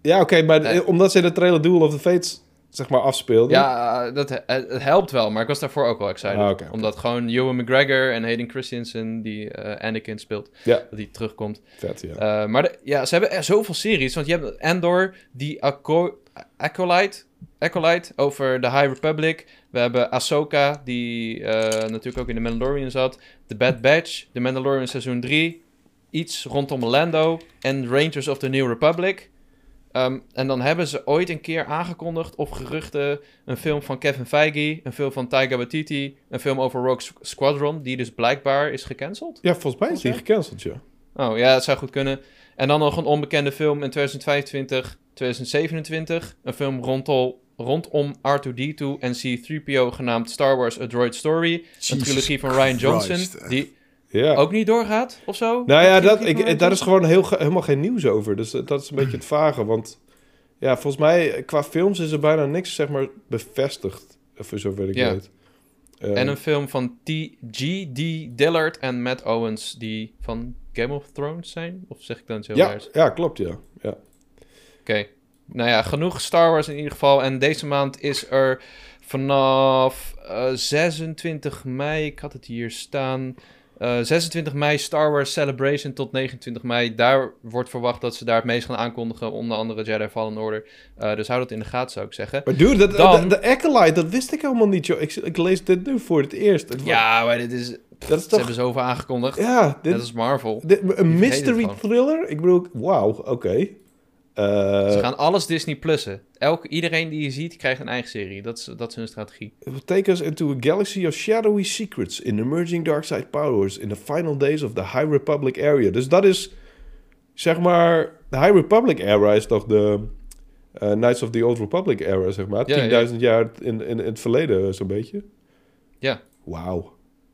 Ja, oké, maar Nee. eh, omdat ze in de trailer Duel of the Fates zeg maar afspeelden. ja, dat, het, helpt wel. Maar ik was daarvoor ook wel excited. Ah. Omdat gewoon Ewan McGregor en Hayden Christensen, die eh, Anakin speelt, Ja. dat die terugkomt. Vet, ja. Uh, maar de- ja, ze hebben zoveel series. Want je hebt Andor, die Aco- Acolyte, Acolyte over de High Republic. We hebben Ahsoka, die eh, natuurlijk ook in The Mandalorian zat. The Bad Batch, The Mandalorian seizoen 3. Iets rondom Lando. En Rangers of the New Republic. Um, en dan hebben ze ooit een keer aangekondigd, of geruchten, een film van Kevin Feige, een film van Taika Waititi, een film over Rogue Squ- Squadron, die dus blijkbaar is gecanceld. Ja, volgens mij is die gecanceld, ja. Oh ja, dat zou goed kunnen. En dan nog een onbekende film in 2025, 2027. Een film rondom, rondom R2D2 en C3PO genaamd Star Wars A Droid Story. een trilogie van Ryan Johnson, echt. die Ja. ook niet doorgaat of zo. Nou ja, dat, ik, daar is gewoon heel, helemaal geen nieuws over. Dus dat is een beetje het vage. Want ja, volgens mij, qua films is er bijna niks, zeg maar, bevestigd. Voor zover ik Ja. weet. Ehm, En een film van T.G.D. Dillard en Matt Owens, die van Game of Thrones zijn? Of zeg ik dan zo ja, ja, klopt, ja. ja. Oké. Nou ja, genoeg Star Wars in ieder geval. En deze maand is er vanaf eh, 26 mei, ik had het hier staan. Eh, 26 mei Star Wars Celebration tot 29 mei. Daar wordt verwacht dat ze daar het meest gaan aankondigen. Onder andere Jedi Fallen Order. Eh, dus hou dat in de gaten, zou ik zeggen. Maar dude, dat, Dan- de, de Acolyte, dat wist ik helemaal niet, joh. Ik, ik lees dit nu voor het eerst. Het Ja, maar dit is. dat is Ze toch... hebben zoveel aangekondigd. Ja, dit, Net als Marvel. dit- een mystery thriller? Ik bedoel, wauw, oké. Eh, Ze gaan alles Disney plussen. Elke, iedereen die je ziet, krijgt een eigen serie. Dat is, dat is hun strategie. Take us into a galaxy of shadowy secrets in emerging dark side powers in the final days of the High Republic area. Dus dat is, zeg maar, de High Republic era is toch de, eh, Knights of the Old Republic era, zeg maar. Ja, 10.000 jaar in, in, in het verleden, eh, zo'n beetje. Ja. Wauw.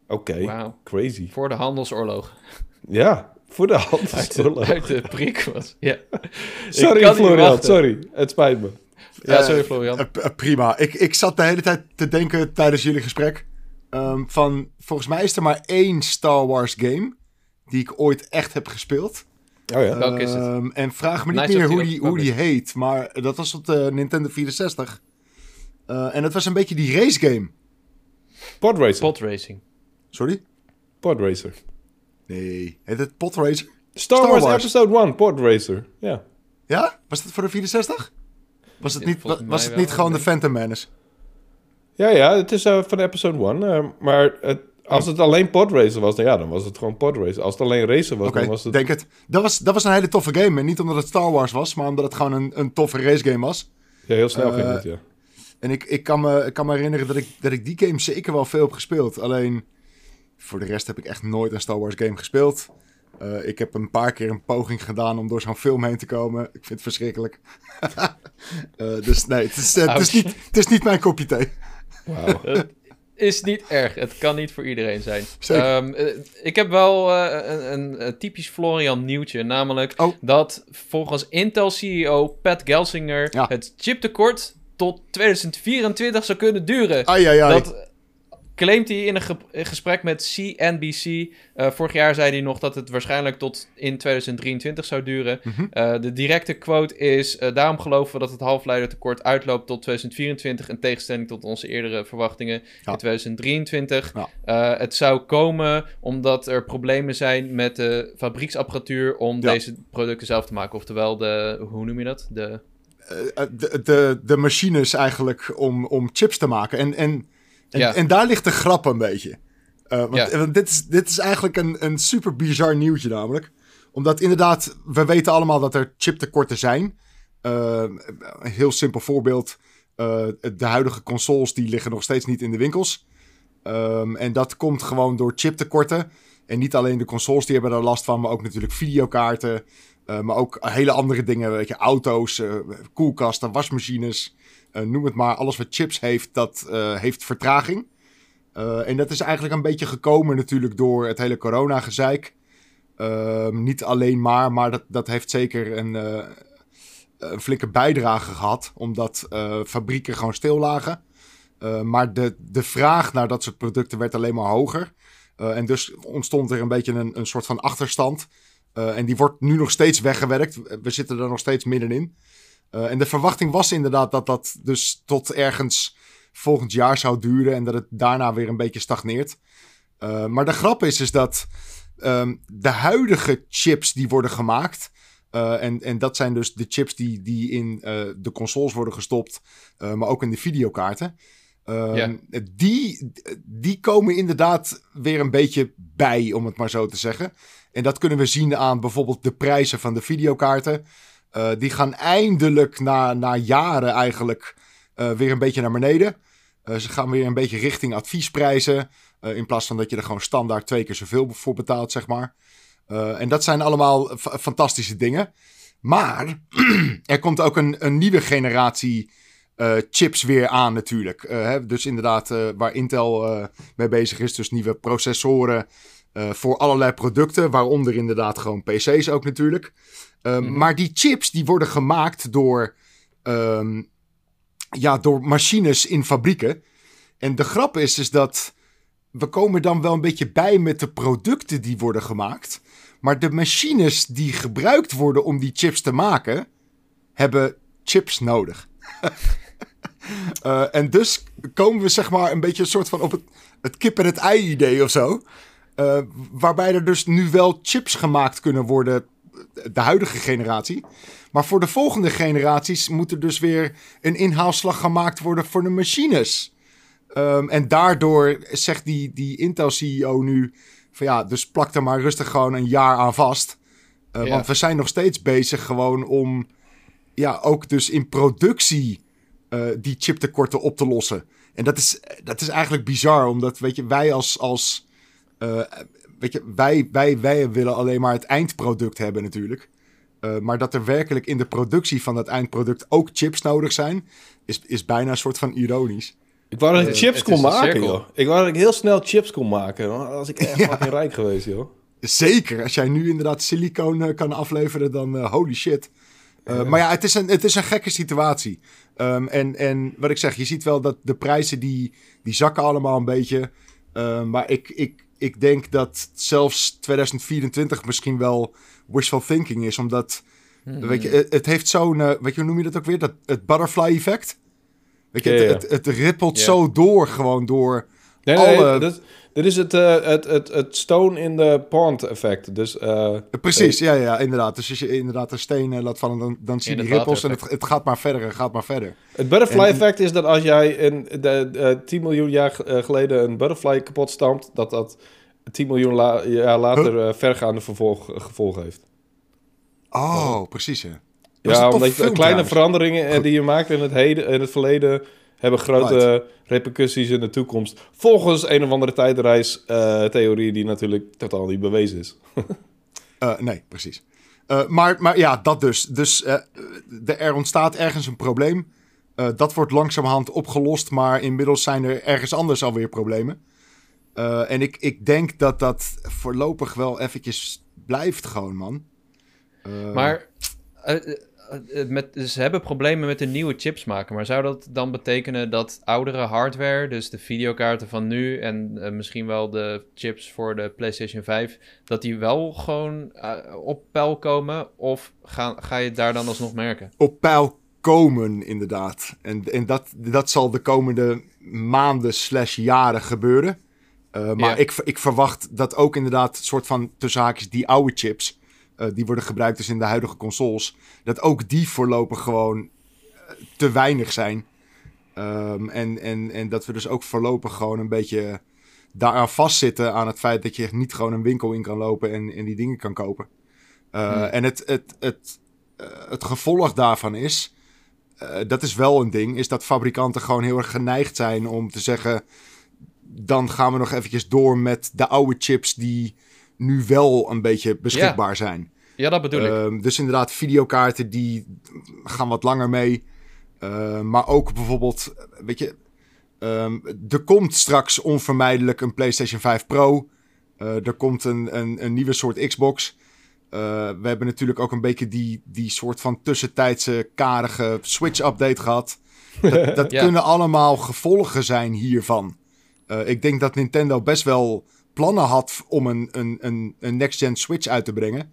Oké, Wauw. crazy. Voor de handelsoorlog. Ja, voor de hand. Uit de, uit de prik was. Ja. Sorry, Florian, sorry. Het spijt me. Ja, Eh, sorry Florian. Eh, eh, prima. Ik, ik zat de hele tijd te denken tijdens jullie gesprek. ehm, van, volgens mij is er maar één Star Wars game die ik ooit echt heb gespeeld. Oh ja. Welke is het? Ehm, en vraag me niet meer hoe die, hoe die heet, maar dat was op de Nintendo 64. Eh, en het was een beetje die race game. Podracer. Podracing. Sorry? Podracer. Nee. Heet het Podracer? Star, Star Wars, Wars. Episode 1, Podracer. Ja. Ja? Was dat voor de 64? Was het Ja, niet, was het niet gewoon de. Phantom Menace? Ja, ja, het is eh, van Episode 1. eh, maar het, als het alleen Podracer was, dan, ja, dan was het gewoon Podracer. Als het alleen Racer was, dan was het... denk het. Dat was, dat was een hele toffe game. En niet omdat het Star Wars was, maar omdat het gewoon een, een toffe race game was. Ja, heel snel ging Eh, het, ja. En ik, ik, kan me, ik kan me herinneren dat ik, dat ik die game zeker wel veel heb gespeeld. Alleen voor de rest heb ik echt nooit een Star Wars game gespeeld. Eh, ik heb een paar keer een poging gedaan om door zo'n film heen te komen. Ik vind het verschrikkelijk. Eh, dus nee, het is, eh, het, is niet, het is niet mijn kopje thee. Het is niet erg. Het kan niet voor iedereen zijn. Zeker. Ehm, eh, ik heb wel eh, een, een, een typisch Florian nieuwtje. Namelijk Oh. dat volgens Intel-CEO Pat Gelsinger Ja. het chiptekort tot 2024 zou kunnen duren. Ai, ai, ai. Dat claimt hij in een ge- een gesprek met CNBC. Eh, vorig jaar zei hij nog dat het waarschijnlijk tot in 2023 zou duren. Mhm. Eh, de directe quote is: eh, Daarom geloven we dat het halfleidertekort uitloopt tot 2024. In tegenstelling tot onze eerdere verwachtingen Ja. in 2023. Ja. Eh, het zou komen omdat er problemen zijn met de fabrieksapparatuur om Ja. deze producten zelf te maken. Oftewel, de, hoe noem je dat? De, de, de, de machines eigenlijk om, om chips te maken. En, en, en, Ja. en daar ligt de grap een beetje. Eh, want Ja. want dit, is, dit is eigenlijk een, een super bizar nieuwtje namelijk. Omdat inderdaad, we weten allemaal dat er chiptekorten zijn. Eh, een heel simpel voorbeeld. eh, de huidige consoles die liggen nog steeds niet in de winkels. Ehm, en dat komt gewoon door chiptekorten. En niet alleen de consoles die hebben daar last van, maar ook natuurlijk videokaarten. maar ook hele andere dingen, weet je, auto's, koelkasten, wasmachines. Eh, noem het maar, alles wat chips heeft, dat eh, heeft vertraging. Eh, en dat is eigenlijk een beetje gekomen natuurlijk door het hele corona-gezeik. Ehm, niet alleen maar, maar dat, dat heeft zeker een, een flinke bijdrage gehad. Omdat eh, fabrieken gewoon stil lagen. Maar de, de vraag naar dat soort producten werd alleen maar hoger. En dus ontstond er een beetje een, een soort van achterstand. En die wordt nu nog steeds weggewerkt. We zitten er nog steeds middenin. Eh, en de verwachting was inderdaad dat dat dus tot ergens volgend jaar zou duren. En dat het daarna weer een beetje stagneert. Eh, maar de grap is, is dat ehm, de huidige chips die worden gemaakt. eh, en, en dat zijn dus de chips die, die in de consoles worden gestopt. maar ook in de videokaarten. Ehm, die, die komen inderdaad weer een beetje bij, om het maar zo te zeggen. En dat kunnen we zien aan bijvoorbeeld de prijzen van de videokaarten. Eh, die gaan eindelijk na, na jaren eigenlijk eh, weer een beetje naar beneden. Eh, ze gaan weer een beetje richting adviesprijzen. in plaats van dat je er gewoon standaard twee keer zoveel voor betaalt, zeg maar. En dat zijn allemaal fa- fantastische dingen. Maar er komt ook een, een nieuwe generatie chips weer aan natuurlijk. Hè, dus inderdaad, waar Intel mee bezig is. Dus nieuwe processoren voor allerlei producten. Waaronder inderdaad gewoon PC's ook natuurlijk. Eh, Mhm. Maar die chips die worden gemaakt door, ehm, ja, door machines in fabrieken. En de grap is, is dat we komen dan wel een beetje bij met de producten die worden gemaakt. Maar de machines die gebruikt worden om die chips te maken, hebben chips nodig. Eh, en dus komen we zeg maar een beetje een soort van op het, het kip en het ei idee of zo. Eh, waarbij er dus nu wel chips gemaakt kunnen worden, de huidige generatie. Maar voor de volgende generaties moet er dus weer een inhaalslag gemaakt worden voor de machines. Ehm, en daardoor zegt die, die Intel-CEO nu van ja, dus plak er maar rustig gewoon een jaar aan vast. Eh, Ja. Want we zijn nog steeds bezig gewoon om ja, ook dus in productie eh, die chiptekorten op te lossen. En dat is, dat is eigenlijk bizar, omdat weet je, wij als, als eh, weet je, wij, wij, wij willen alleen maar het eindproduct hebben natuurlijk. Uh, maar dat er werkelijk in de productie van dat eindproduct ook chips nodig zijn, is, is bijna een soort van ironisch. Ik wou dat ik chips kon maken, joh. Ik wou dat ik heel snel chips kon maken. Als ik echt ja. fucking rijk geweest, joh. Zeker. Als jij nu inderdaad siliconen uh, kan afleveren, dan uh, holy shit. Uh, Maar ja, het is een, het is een gekke situatie. Um, en, en wat ik zeg, je ziet wel dat de prijzen die, die zakken allemaal een beetje. Uh, maar ik, ik, ik denk dat zelfs 2024 misschien wel wishful thinking is. Omdat, mm. weet je, het, heeft zo'n, uh, weet je, hoe noem je dat ook weer? Dat, het butterfly effect. Weet je, yeah, het, het, het, rippelt yeah. zo door, gewoon door nee, alle... Nee, dat, dit is het, uh, het, het, het stone in the pond effect. Dus, uh, Precies, ja, ja, inderdaad. Dus als je inderdaad een steen laat vallen, dan, dan zie je die rippels en het, het gaat maar verder en gaat maar verder. Het butterfly en, effect is dat als jij in de, de 10 miljoen jaar geleden een butterfly kapot stampt, dat dat 10 miljoen la jaar later huh? vergaande vervolg, gevolgen heeft. Oh, precies, hè. Ja, omdat je kleine veranderingen die je maakt in het, heden, in het verleden hebben grote right. repercussies in de toekomst. Volgens een of andere tijdreis-theorie uh, die natuurlijk totaal niet bewezen is. uh, nee, precies. Uh, maar, maar ja, dat dus. Dus de, er ontstaat ergens een probleem. dat wordt langzamerhand opgelost, maar inmiddels zijn er ergens anders alweer problemen. en ik, ik denk dat dat voorlopig wel eventjes blijft gewoon, man. maar met, ze hebben problemen met de nieuwe chips maken. Maar zou dat dan betekenen dat oudere hardware, dus de videokaarten van nu en uh, misschien wel de chips voor de PlayStation 5, dat die wel gewoon uh, op peil komen? Of ga, ga je het daar dan alsnog merken? Op peil komen, inderdaad. En, en dat, dat zal de komende maanden slash jaren gebeuren. Uh, maar ja. ik, ik verwacht dat ook inderdaad soort van tussen haakjes die oude chips uh, die worden gebruikt dus in de huidige consoles, dat ook die voorlopig gewoon te weinig zijn. Um, en, en, en dat we dus ook voorlopig gewoon een beetje daaraan vastzitten aan het feit dat je niet gewoon een winkel in kan lopen en, en die dingen kan kopen. Uh, hmm. En het, het, het, het gevolg daarvan is, uh, dat is wel een ding, is dat fabrikanten gewoon heel erg geneigd zijn om te zeggen, dan gaan we nog eventjes door met de oude chips die nu wel een beetje beschikbaar ja. zijn. Ja, dat bedoel ik. Um, dus inderdaad, videokaarten die gaan wat langer mee. Uh, maar ook bijvoorbeeld, weet je, um, er komt straks onvermijdelijk een PlayStation 5 Pro. Uh, er komt een, een, een, nieuwe soort Xbox. Uh, we hebben natuurlijk ook een beetje die, die soort van tussentijdse karige Switch-update gehad. Dat, dat ja. kunnen allemaal gevolgen zijn hiervan. Uh, ik denk dat Nintendo best wel plannen had om een, een, een, een next-gen Switch uit te brengen.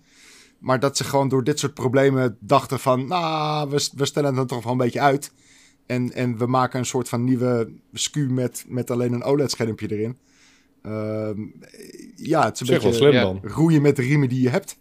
Maar dat ze gewoon door dit soort problemen dachten van... Nou, we, we stellen het toch wel een beetje uit. En, en we maken een soort van nieuwe SKU met, met alleen een OLED-schermpje erin. Uh, ja, het is een zeg beetje slim dan. roeien met de riemen die je hebt.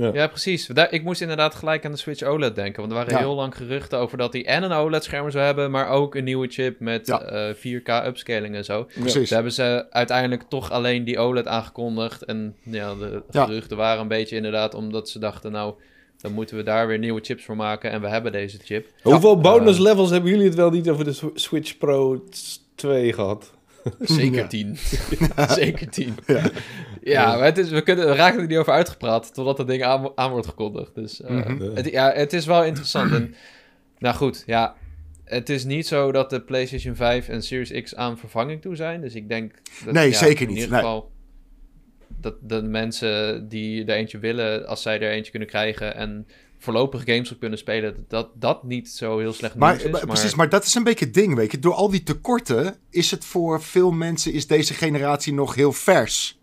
Ja, ja precies. Daar, ik moest inderdaad gelijk aan de Switch OLED denken. Want er waren ja. heel lang geruchten over dat hij en een OLED-scherm zou hebben, maar ook een nieuwe chip met ja. uh, 4K upscaling en zo. Precies. Dus hebben ze uiteindelijk toch alleen die OLED aangekondigd. En ja, de geruchten waren een beetje inderdaad omdat ze dachten, nou, dan moeten we daar weer nieuwe chips voor maken. En we hebben deze chip. Hoeveel bonus levels hebben jullie het wel niet over de Switch Pro 2 gehad? Zeker tien. Zeker tien. Ja, ja maar het is, we, kunnen, we raken er niet over uitgepraat totdat dat ding aan, aan wordt gekondigd. Dus uh, mm -hmm. het, ja, het is wel interessant. en, nou goed, ja. Het is niet zo dat de PlayStation 5 en Series X aan vervanging toe zijn. Dus ik denk... Dat, nee, ja, zeker in niet. In ieder geval dat de mensen die er eentje willen, als zij er eentje kunnen krijgen en voorlopig games op kunnen spelen, dat dat niet zo heel slecht maar, nieuws is. Maar, precies, maar dat is een beetje het ding, weet je. Door al die tekorten is het voor veel mensen, is deze generatie nog heel vers.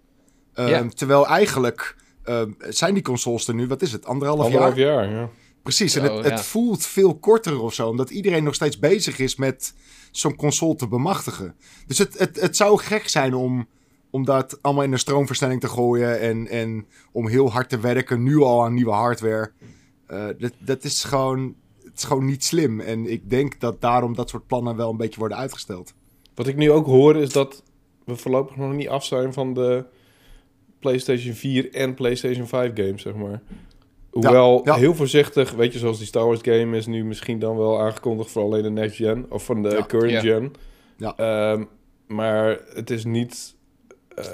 Um, ja. Terwijl eigenlijk um, zijn die consoles er nu, wat is het, anderhalf, anderhalf jaar? jaar ja. Precies, en oh, het, ja. het, voelt veel korter of zo, omdat iedereen nog steeds bezig is met zo'n console te bemachtigen. Dus het, het, het zou gek zijn om, om dat allemaal in een stroomversnelling te gooien en, en om heel hard te werken, nu al aan nieuwe hardware. Uh, dat, dat is gewoon, het is gewoon niet slim. En ik denk dat daarom dat soort plannen wel een beetje worden uitgesteld. Wat ik nu ook hoor is dat we voorlopig nog niet af zijn van de PlayStation 4 en PlayStation 5 games, zeg maar. Hoewel ja, ja. heel voorzichtig, weet je, zoals die Star Wars game is nu misschien dan wel aangekondigd voor alleen de next gen of van de ja, current gen. Ja. Um, maar het is niet. Uh,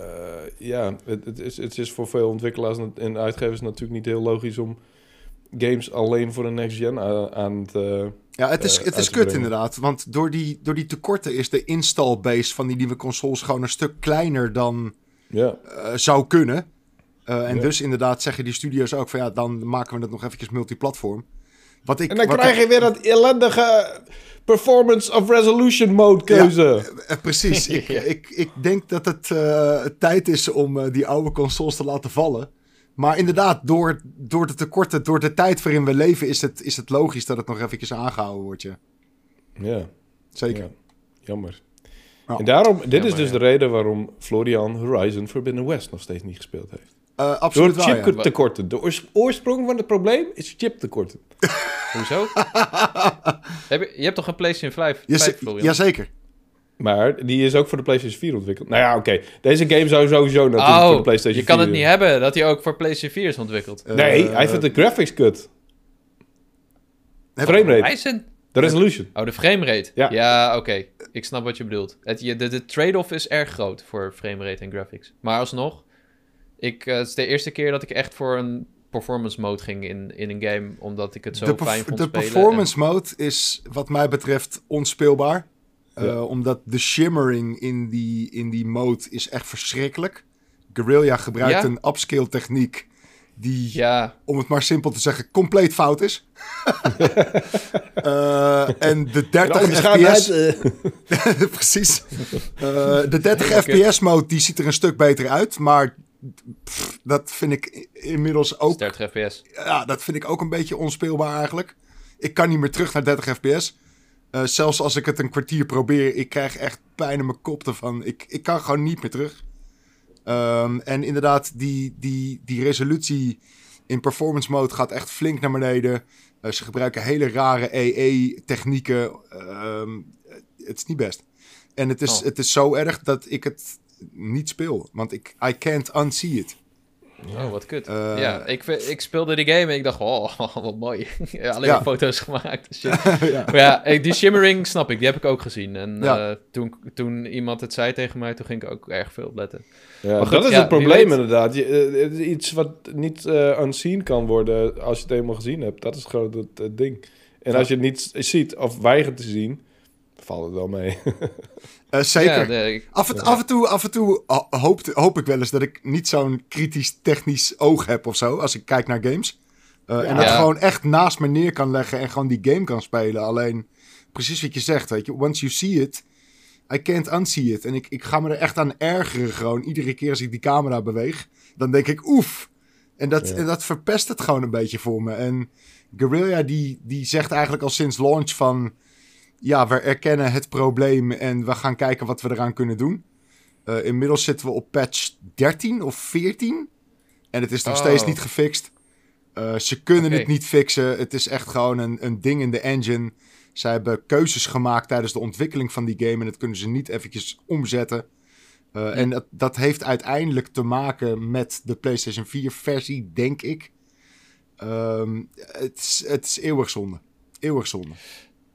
ja, het, het, is, het is voor veel ontwikkelaars en uitgevers natuurlijk niet heel logisch om games alleen voor de next gen aan, het... eh, Ja, het is, eh, het is kut inderdaad. Want door die, door die tekorten is de install base van die nieuwe consoles gewoon een stuk kleiner dan ja. eh, zou kunnen. Eh, en dus inderdaad zeggen die studio's ook van ja, dan maken we het nog eventjes multiplatform. Wat ik, En dan wat krijg je weer dat ellendige performance of resolution mode keuze. Precies. ik, ik, ik denk dat het tijd is om die oude consoles te laten vallen. Maar inderdaad, door, door de tekorten, door de tijd waarin we leven, is het, is het logisch dat het nog eventjes aangehouden wordt. Ja. Ja. Zeker. Ja, jammer. Ja. En daarom, dit is dus ja. de reden waarom Florian Horizon Forbidden West nog steeds niet gespeeld heeft. Eh, Door absoluut waar, ja. chiptekorten. De oors- oorsprong van het probleem is chiptekorten. Hoezo? Heb je, je hebt toch een PlayStation 5, Jaze- 5 Florian? Jazeker. Maar die is ook voor de PlayStation 4 ontwikkeld. Nou ja, oké. Deze game zou sowieso natuurlijk voor de Oh, PlayStation je kan 4. het niet hebben dat hij ook voor PlayStation 4 is ontwikkeld. Nee, Eh, hij vindt de graphics kut. Hij is een... De resolution. Oh, de framerate. Ja. Ja, oké. Ik snap wat je bedoelt. Het, je, de de trade-off is erg groot voor framerate en graphics. Maar alsnog, ik, eh, het is de eerste keer dat ik echt voor een performance mode ging in, in een game, omdat ik het zo de fijn vond de spelen. performance mode is wat mij betreft onspeelbaar. Eh, Ja. Omdat de shimmering in die, in die mode is echt verschrikkelijk. Guerrilla gebruikt Ja? een upscale techniek die, ja, om het maar simpel te zeggen, compleet fout is. Eh, en de 30 fps... eh. Precies. Eh, de 30 fps mode die ziet er een stuk beter uit, maar pff, dat vind ik inmiddels ook 30 fps. ja, dat vind ik ook een beetje onspeelbaar eigenlijk. Ik kan niet meer terug naar 30 fps. Eh, zelfs als ik het een kwartier probeer, ik krijg echt pijn in mijn kop ervan. Ik, ik kan gewoon niet meer terug. Ehm, en inderdaad, die, die, die resolutie in performance mode gaat echt flink naar beneden. Eh, ze gebruiken hele rare EE-technieken. Ehm, het is niet best. En het is, Oh. het is zo erg dat ik het niet speel. Want ik I can't unsee it. Oh, wat kut. Eh, ja, ik, ik speelde die game en ik dacht, oh, wat mooi. ja, alleen Ja. foto's gemaakt. Shit. ja. Maar ja, die shimmering snap ik, die heb ik ook gezien. En Ja. eh, toen, toen iemand het zei tegen mij, toen ging ik ook erg veel op letten. Ja, Maar goed, dat is ja, het probleem inderdaad. Je, eh, het is iets wat niet eh unseen kan worden als je het eenmaal gezien hebt. Dat is gewoon het, het ding. En Ja. als je het niet ziet of weigert te zien, valt het wel mee. Eh, zeker. Ja, de- ik- Af en, af en toe, af en toe ho- hoop, hoop ik wel eens dat ik niet zo'n kritisch technisch oog heb of zo. Als ik kijk naar games. Eh, En dat Ja. gewoon echt naast me neer kan leggen en gewoon die game kan spelen. Alleen, precies wat je zegt, weet je. Once you see it, I can't unsee it. En ik, ik ga me er echt aan ergeren gewoon. Iedere keer als ik die camera beweeg, dan denk ik oef. En dat, Ja. en dat verpest het gewoon een beetje voor me. En Guerrilla die, die zegt eigenlijk al sinds launch van... Ja, we erkennen het probleem en we gaan kijken wat we eraan kunnen doen. Eh, inmiddels zitten we op patch 13 of 14. En het is nog Oh. steeds niet gefixt. Eh, ze kunnen het niet fixen. Het is echt gewoon een, een ding in de engine. Zij hebben keuzes gemaakt tijdens de ontwikkeling van die game. En dat kunnen ze niet eventjes omzetten. Eh, En dat, dat heeft uiteindelijk te maken met de PlayStation 4 versie, denk ik. Ehm, het, is, het is eeuwig zonde. Eeuwig zonde.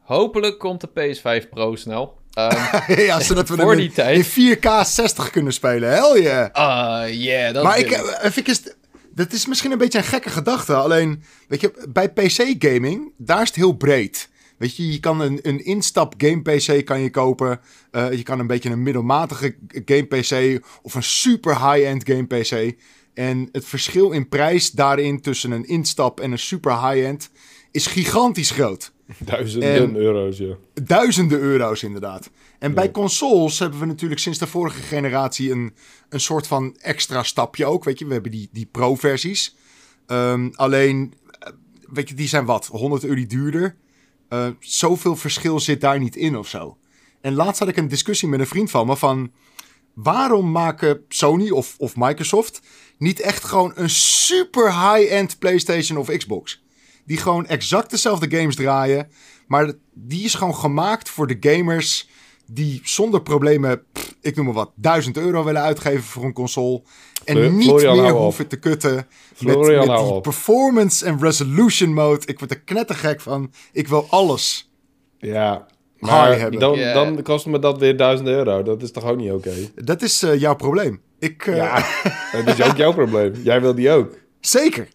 Hopelijk komt de PS5 Pro snel. Ehm, ja, zodat we Voor die in, tijd. in 4K 60 kunnen spelen. Hell yeah. Ah, yeah, dat maar ik, eh, even eens, dat is misschien een beetje een gekke gedachte. Alleen, weet je, bij PC-gaming, daar is het heel breed. Weet je, je kan een, een instap game PC kan je kopen. Eh, je kan een beetje een middelmatige game PC of een super high-end game PC. En het verschil in prijs daarin tussen een instap en een super high-end is gigantisch groot. Duizenden En- euro's, ja. Duizenden euro's inderdaad. En bij consoles hebben we natuurlijk sinds de vorige generatie een, een soort van extra stapje ook. Weet je, we hebben die, die pro-versies. Ehm, alleen, eh, weet je, die zijn wat? 100 euro duurder. Eh, zoveel verschil zit daar niet in of zo. En laatst had ik een discussie met een vriend van me van... Waarom maken Sony of, of Microsoft niet echt gewoon een super high-end PlayStation of Xbox? Die gewoon exact dezelfde games draaien. Maar die is gewoon gemaakt voor de gamers die zonder problemen, pff, ik noem maar wat, 1000 euro willen uitgeven voor een console. En niet Florian, meer op. hoeven te kutten met, Florian, met hou die op. performance en resolution mode. Ik word er knettergek van. Ik wil alles. Ja, maar hebben. dan, dan kost me dat weer 1000 euro. Dat is toch ook niet oké? Dat is eh, jouw probleem. Ik, eh, Ja, dat is ook jouw probleem. Jij wil die ook. Zeker.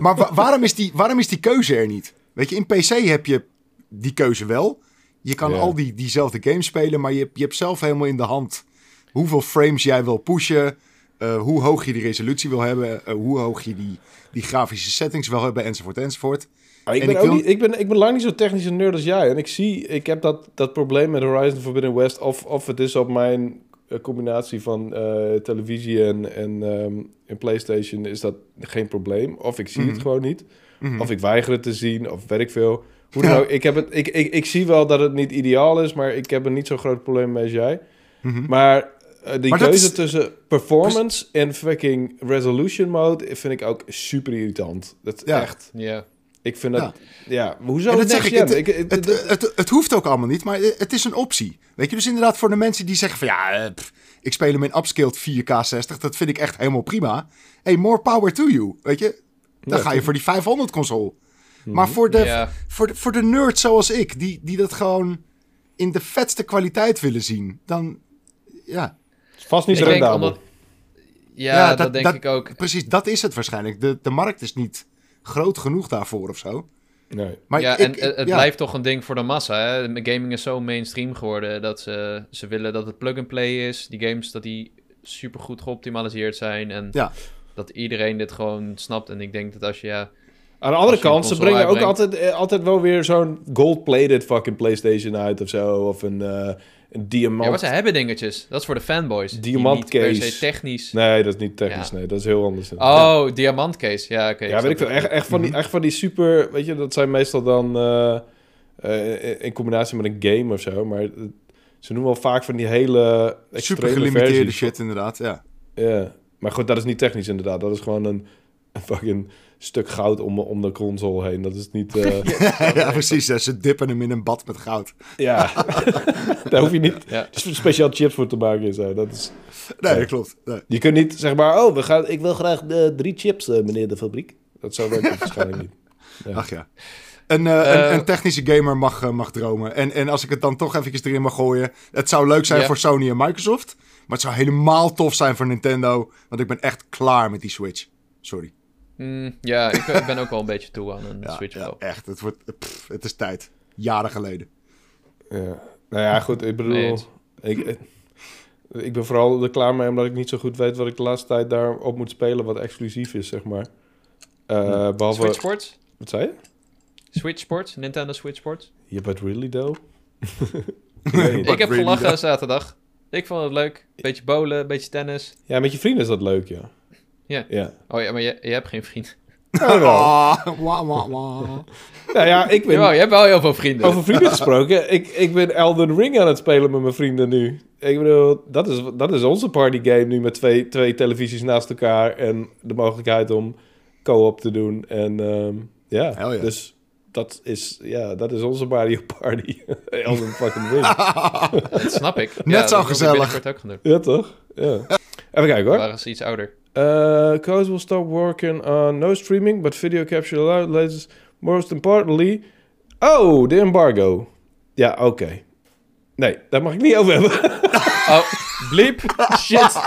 Maar wa- waarom, is die, waarom is die keuze er niet? Weet je, in PC heb je die keuze wel. Je kan Ja. al die, diezelfde games spelen, maar je, hebt- je hebt zelf helemaal in de hand hoeveel frames jij wil pushen, eh, hoe hoog je die resolutie wil hebben, eh, hoe hoog je die, die grafische settings wil hebben, enzovoort, enzovoort. Ik, En ben ik ook wil- niet, ik, ben, ik ben lang niet zo technisch een nerd als jij. En ik zie, ik heb dat, dat probleem met Horizon Forbidden West. Of, of het is op mijn combinatie van eh, televisie en, en, ehm, en PlayStation is dat geen probleem. Of ik zie Mhm. het gewoon niet. Mhm. Of ik weiger het te zien, of weet ik veel. Hoe dan Ja. ook, ik, heb het, ik, ik, ik zie wel dat het niet ideaal is, maar ik heb er niet zo'n groot probleem mee als jij. Mhm. Maar eh, die Maar dat keuze is- tussen performance en fucking resolution mode vind ik ook super irritant. Dat is Ja. echt. Ja. Ik vind dat. Ja. Ja, hoezo? Dat zeg ik, gen? het, Ik- het- het, het, het, hoeft ook allemaal niet, maar het is een optie. Weet je, dus inderdaad voor de mensen die zeggen van ja, eh, pff, ik speel hem in upscaled 4K 60, dat vind ik echt helemaal prima. Hey, more power to you, weet je. Dan Ja, ga je voor die 500 console. Mhm. Maar voor de, Ja. voor de, voor de nerds zoals ik, die, die dat gewoon in de vetste kwaliteit willen zien, dan ja, vast niet denk rendabel. omdat... Ja, Ja, dat, dat- denk dat- ik ook. precies, dat is het waarschijnlijk. De, de markt is niet groot genoeg daarvoor of zo. Nee. Maar ja, ik- en ik- het het ja. blijft toch een ding voor de massa. Hè? Gaming is zo mainstream geworden dat ze, ze willen dat het plug-and-play is. Die games dat die super goed geoptimaliseerd zijn. En Ja. dat iedereen dit gewoon snapt. En ik denk dat als je... Ja, Aan de andere kant, ze brengen ook altijd, eh, altijd wel weer zo'n gold-plated fucking PlayStation uit of zo. Of een, eh, een diamant. ja, wat ze hebben dingetjes. Dat is voor de fanboys. die Diamant niet per se technisch... Nee, dat is niet technisch. Ja. Nee, dat is heel anders. Oh, diamantcase. Ja, oké. ja, weet ik veel. Echt, echt, van die, Mhm. echt van die super... Weet je, dat zijn meestal dan eh, eh, in combinatie met een game of zo. Maar ze noemen wel vaak van die hele Super gelimiteerde versies. shit inderdaad, ja. Ja, maar goed, dat is niet technisch inderdaad. Dat is gewoon een, een fucking stuk goud om, om de console heen. Dat is niet... eh, ja, precies. hè. Ze dippen hem in een bad met goud. ja, daar hoef je niet Ja. speciaal chips voor te maken en zo. Dat is, Nee, dat klopt. Nee. je kunt niet zeg maar, oh, we gaan, ik wil graag eh, drie chips, eh, meneer de fabriek. Dat zo werkt het waarschijnlijk niet. Ja. Ach ja. Een, een, een technische gamer mag, mag dromen. En, en als ik het dan toch even erin mag gooien. Het zou leuk zijn voor Sony en Microsoft. Maar het zou helemaal tof zijn voor Nintendo. Want ik ben echt klaar met die Switch. Sorry. Mm, ja, ik, ik ben ook wel een beetje toe aan een Ja, Switch ja, wel. echt. Het, wordt, pff, het is tijd. Jaren geleden. Ja. Nou ja, goed, ik bedoel... Nee, ik, ik, ben vooral er klaar mee omdat ik niet zo goed weet wat ik de laatste tijd daarop moet spelen wat exclusief is, zeg maar. Eh, behalve... Switch Sports? Wat zei je? Switch Sports? Nintendo Switch Sports? Ja, but really though? ik heb really gelachen dan? zaterdag. Ik vond het leuk. Beetje bowlen, beetje tennis. Ja, met je vrienden is dat leuk, ja. Ja. Ja. Oh ja, maar je, je hebt geen wah, wah. Nou ja, ik ben... Jawel, je hebt wel heel veel vrienden. Over vrienden gesproken, ik, ik ben Elden Ring aan het spelen met mijn vrienden nu. Ik bedoel, dat is, dat is onze partygame nu met twee, twee televisies naast elkaar en de mogelijkheid om co-op te doen. En ehm, ja, dus dat is, ja, dat is onze Mario Party. Elden fucking Ring. Dat snap ik. Net ja, zo gezellig. binnenkort ook gaan doen. ja, toch? Ja. Even kijken hoor. Waren ze iets ouder. Uh, Codes will stop working on no streaming, but video capture allowed. Latest, most importantly... Oh, de embargo. Ja, oké. Nee, daar mag ik niet over hebben. Oh, bliep. Shit.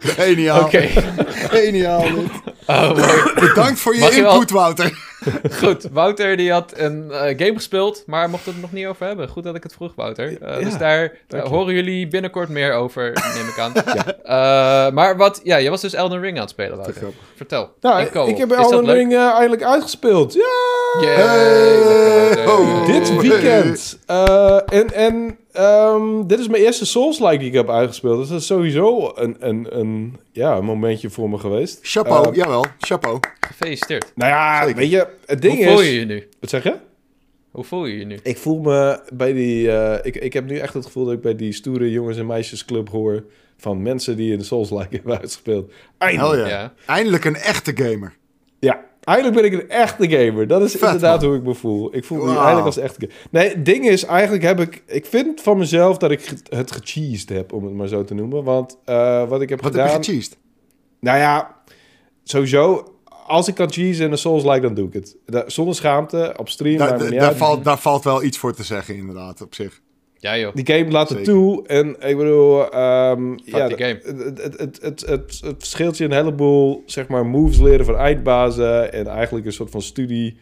Geniaal. Oké. Geniaal. dit. Oh. Bedankt voor je Mag je wel- input, Wouter. Goed, Wouter die had een eh, game gespeeld, maar mocht het nog niet over hebben. Goed dat ik het vroeg, Wouter. Eh, Ja, dus daar eh, horen jullie binnenkort meer over, neem ik aan. Eh, maar wat, ja, je was dus Elden Ring aan het spelen, Wouter. Vertel. Nou, ik heb Elden? Ring eindelijk uitgespeeld. Ja! Hey, lekker, oh. Dit weekend. En en ehm, dit is mijn eerste Souls-like die ik heb uitgespeeld. Dus dat is sowieso een, een, een, ja, een momentje voor me geweest. Chapeau, Eh, jawel. Chapeau. Gefeliciteerd. Nou ja, Zeker. weet je, het ding Hoe voel is... je je nu? Wat zeg je? Hoe voel je je nu? Ik voel me bij die... eh, ik, ik heb nu echt het gevoel dat ik bij die stoere jongens- en meisjesclub hoor... van mensen die in de Souls-like hebben uitgespeeld. Eindelijk. Ja. Eindelijk een echte gamer. Ja, eindelijk ben ik een echte gamer. Dat is Vet, inderdaad man. hoe ik me voel. Ik voel me eindelijk als echte gamer. Nee, het ding is, eigenlijk heb ik... Ik vind van mezelf dat ik het gecheesed heb, om het maar zo te noemen. Want eh, wat ik heb Wat gedaan... heb je gecheesed? Nou ja, sowieso... Als ik kan cheesen in een Souls-like, dan doe ik het. Zonder schaamte, op stream, Daar, valt, daar valt wel iets voor te zeggen, inderdaad, op zich. Ja, joh. die game laat het toe. En ik bedoel, ehm, ja, die game. Het, het, het, het, het, het verschilt je een heleboel, zeg maar, moves leren van eindbazen. En eigenlijk een soort van studie,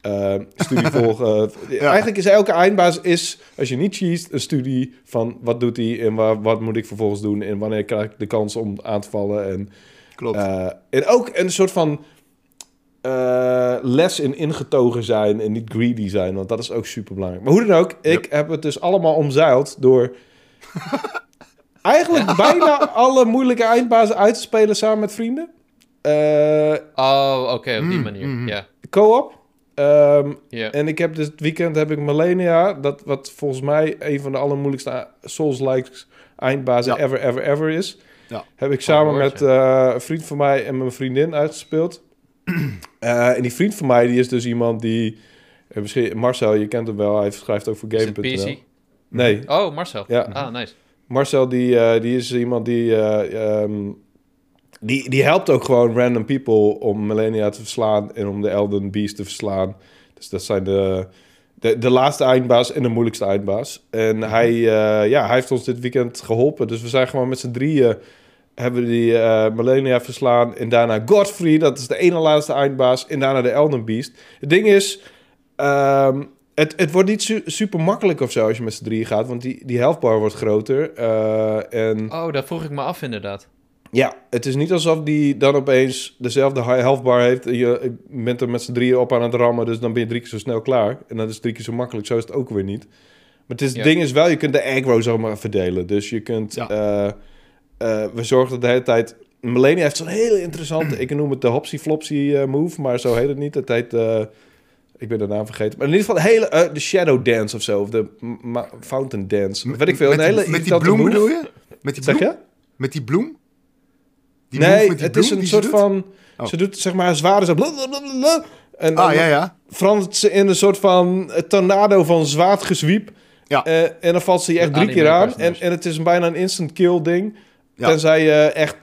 eh, studie volgen. Eigenlijk is elke eindbaas, is, als je niet cheest, een studie van wat doet hij en waar, wat moet ik vervolgens doen. En wanneer krijg ik de kans om aan te vallen. En, Klopt. eh, en ook een soort van eh, les in ingetogen zijn en niet greedy zijn, want dat is ook super belangrijk. Maar hoe dan ook, ik heb het dus allemaal omzeild door eigenlijk bijna alle moeilijke eindbazen uit te spelen samen met vrienden. Eh, Oh, oké, op die Mm, manier. mm. Ja, Co-op. Ehm, ja. en ik heb dus het weekend heb ik Millennia, dat wat volgens mij een van de allermoeilijkste Souls-likes eindbazen Ja. ever, ever, ever is. Ja. Heb ik samen hoor, met eh, een vriend van mij en mijn vriendin uitgespeeld. Eh, en die vriend van mij, die is dus iemand die... eh, misschien, Marcel, je kent hem wel, hij schrijft ook voor Game.nl. Nee, Oh, Marcel. Ja. Ah, nice. Marcel, die, eh, die is iemand die, eh, ehm, die... Die helpt ook gewoon random people om Millennia te verslaan en om de Elden Beast te verslaan. Dus dat zijn de, de, de laatste eindbaas en de moeilijkste eindbaas. En hij, eh, ja, hij heeft ons dit weekend geholpen. Dus we zijn gewoon met z'n drieën... hebben we die eh Millennia verslaan. En daarna Godfrey, dat is de ene laatste eindbaas. En daarna de Elden Beast. Het ding is... ehm, het, het wordt niet su- super makkelijk of zo als je met z'n drieën gaat. Want die, die health bar wordt groter. eh, en Oh, dat vroeg ik me af inderdaad. ja, het is niet alsof die dan opeens dezelfde high health bar heeft. Je bent er met z'n drieën op aan het rammen. Dus dan ben je drie keer zo snel klaar. En dat is drie keer zo makkelijk. Zo is het ook weer niet. Maar het, is, het Ja. ding is wel, je kunt de aggro zomaar verdelen. Dus je kunt... Ja. eh, eh, we zorgen de hele tijd... Melania heeft zo'n hele interessante... ik noem het de hopsy-flopsy eh, move. Maar zo heet het niet. Het heet... eh, ik ben de naam vergeten. Maar in ieder geval de hele... eh, de shadow dance of zo. Of de ma- fountain dance. Weet ik veel. Met, een hele die- met die bloem move. bedoel je? Met die Zeg bloem? je? Met die bloem? Die move nee, met die het is een soort doet? van... Oh. Ze doet zeg maar een zware zo... blablabla, En dan Ah, ja, ja. verandert ze in een soort van tornado van zwaardgezwiep. Ja. Eh, en dan valt ze je echt drie keer aan. En, en het is bijna een instant kill ding. Ja. Tenzij je echt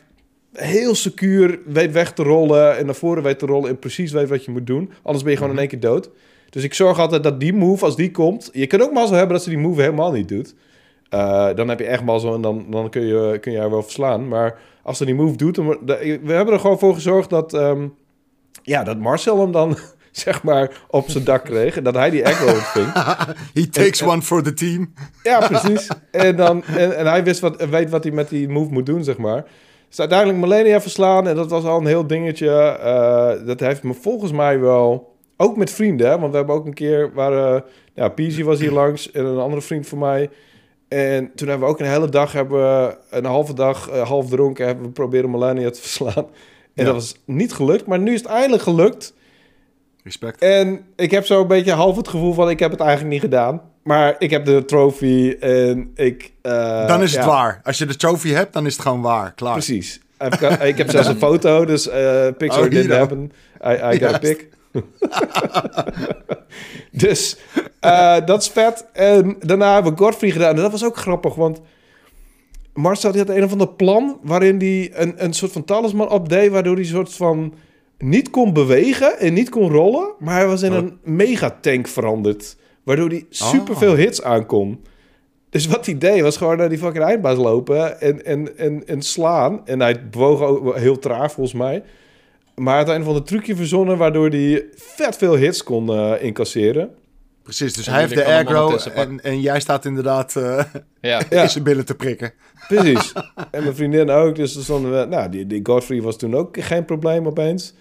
heel secuur weet weg te rollen... en naar voren weet te rollen en precies weet wat je moet doen. Anders ben je gewoon in één keer dood. Dus ik zorg altijd dat die move, als die komt... Je kunt ook mazzel hebben dat ze die move helemaal niet doet. Eh, dan heb je echt mazzel en dan, dan kun, je, kun je haar wel verslaan. Maar als ze die move doet... Dan, we hebben er gewoon voor gezorgd dat... ehm, ja, dat Marcel hem dan zeg maar op zijn dak kreeg. En dat hij die echo ontving. He takes one for the team. Ja, precies. En, dan, en, en hij wist wat, weet wat hij met die move moet doen, zeg maar. Dus uiteindelijk Millennia verslaan. En dat was al een heel dingetje. Eh, dat heeft me volgens mij wel... Ook met vrienden, hè, want we hebben ook een keer... Waar, ja, Peasy was hier langs en een andere vriend van mij. En toen hebben we ook een hele dag... Hebben we een halve dag, eh, half dronken... hebben we proberen Millennia te verslaan. En Ja. dat was niet gelukt. Maar nu is het eindelijk gelukt. Respect. En ik heb zo een beetje half het gevoel van... ik heb het eigenlijk niet gedaan. Maar ik heb de trophy en ik... eh, dan is het ja, waar. Als je de trophy hebt, dan is het gewoon waar. Klaar. Precies. Ik heb zelfs een foto, dus eh picture Oh, didn't happen. I, I got a pic. dus eh, dat is vet. En daarna hebben we Godfrey gedaan. En dat was ook grappig, want Marcel die had een of ander plan... waarin hij een, een soort van talisman opdeed... waardoor hij soort van niet kon bewegen en niet kon rollen... maar hij was in Oh. een megatank veranderd... waardoor hij superveel hits aankon. Dus wat hij deed was gewoon naar die fucking eindbaas lopen en, en, en, en slaan. En hij bewoog ook heel traag volgens mij. Maar een van de trucje verzonnen waardoor hij vet veel hits kon eh, incasseren. Precies, dus En hij heeft de aggro pakken. en, en jij staat inderdaad eh Ja. In zijn billen te prikken. Precies. en mijn vriendin ook. Dus stonden we, nou, die, die Godfrey was toen ook geen probleem opeens.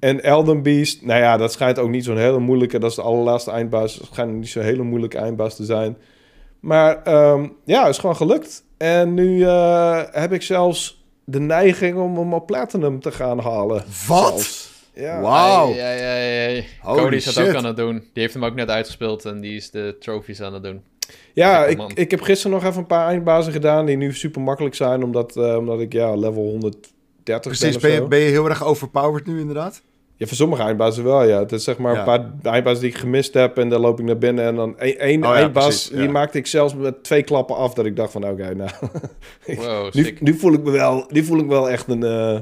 En Elden Beast, nou ja, dat schijnt ook niet zo'n hele moeilijke. Dat is de allerlaatste eindbaas. Het schijnt niet zo'n hele moeilijke eindbaas te zijn. Maar ehm, ja, het is gewoon gelukt. En nu eh, heb ik zelfs de neiging om hem op Platinum te gaan halen. Wat? Zelfs. Ja. Wauw. Ja, ja, ja, ja. Holy Cody is dat shit. ook aan het doen. Die heeft hem ook net uitgespeeld en die is de trophies aan het doen. Ja, ik, ik heb gisteren nog even een paar eindbazen gedaan die nu super makkelijk zijn, omdat, eh, omdat ik ja, level 130 Precies, ben je, ben je heel erg overpowered nu inderdaad? Ja, voor sommige eindbazen wel, ja. Het is zeg maar Ja. een paar eindbazen die ik gemist heb en dan loop ik naar binnen en dan één, één Oh ja, eindbaas, precies, ja. die maakte ik zelfs met twee klappen af, dat ik dacht van, oké, nou, Wow, nu, nu voel ik me wel, nu voel ik wel echt een, eh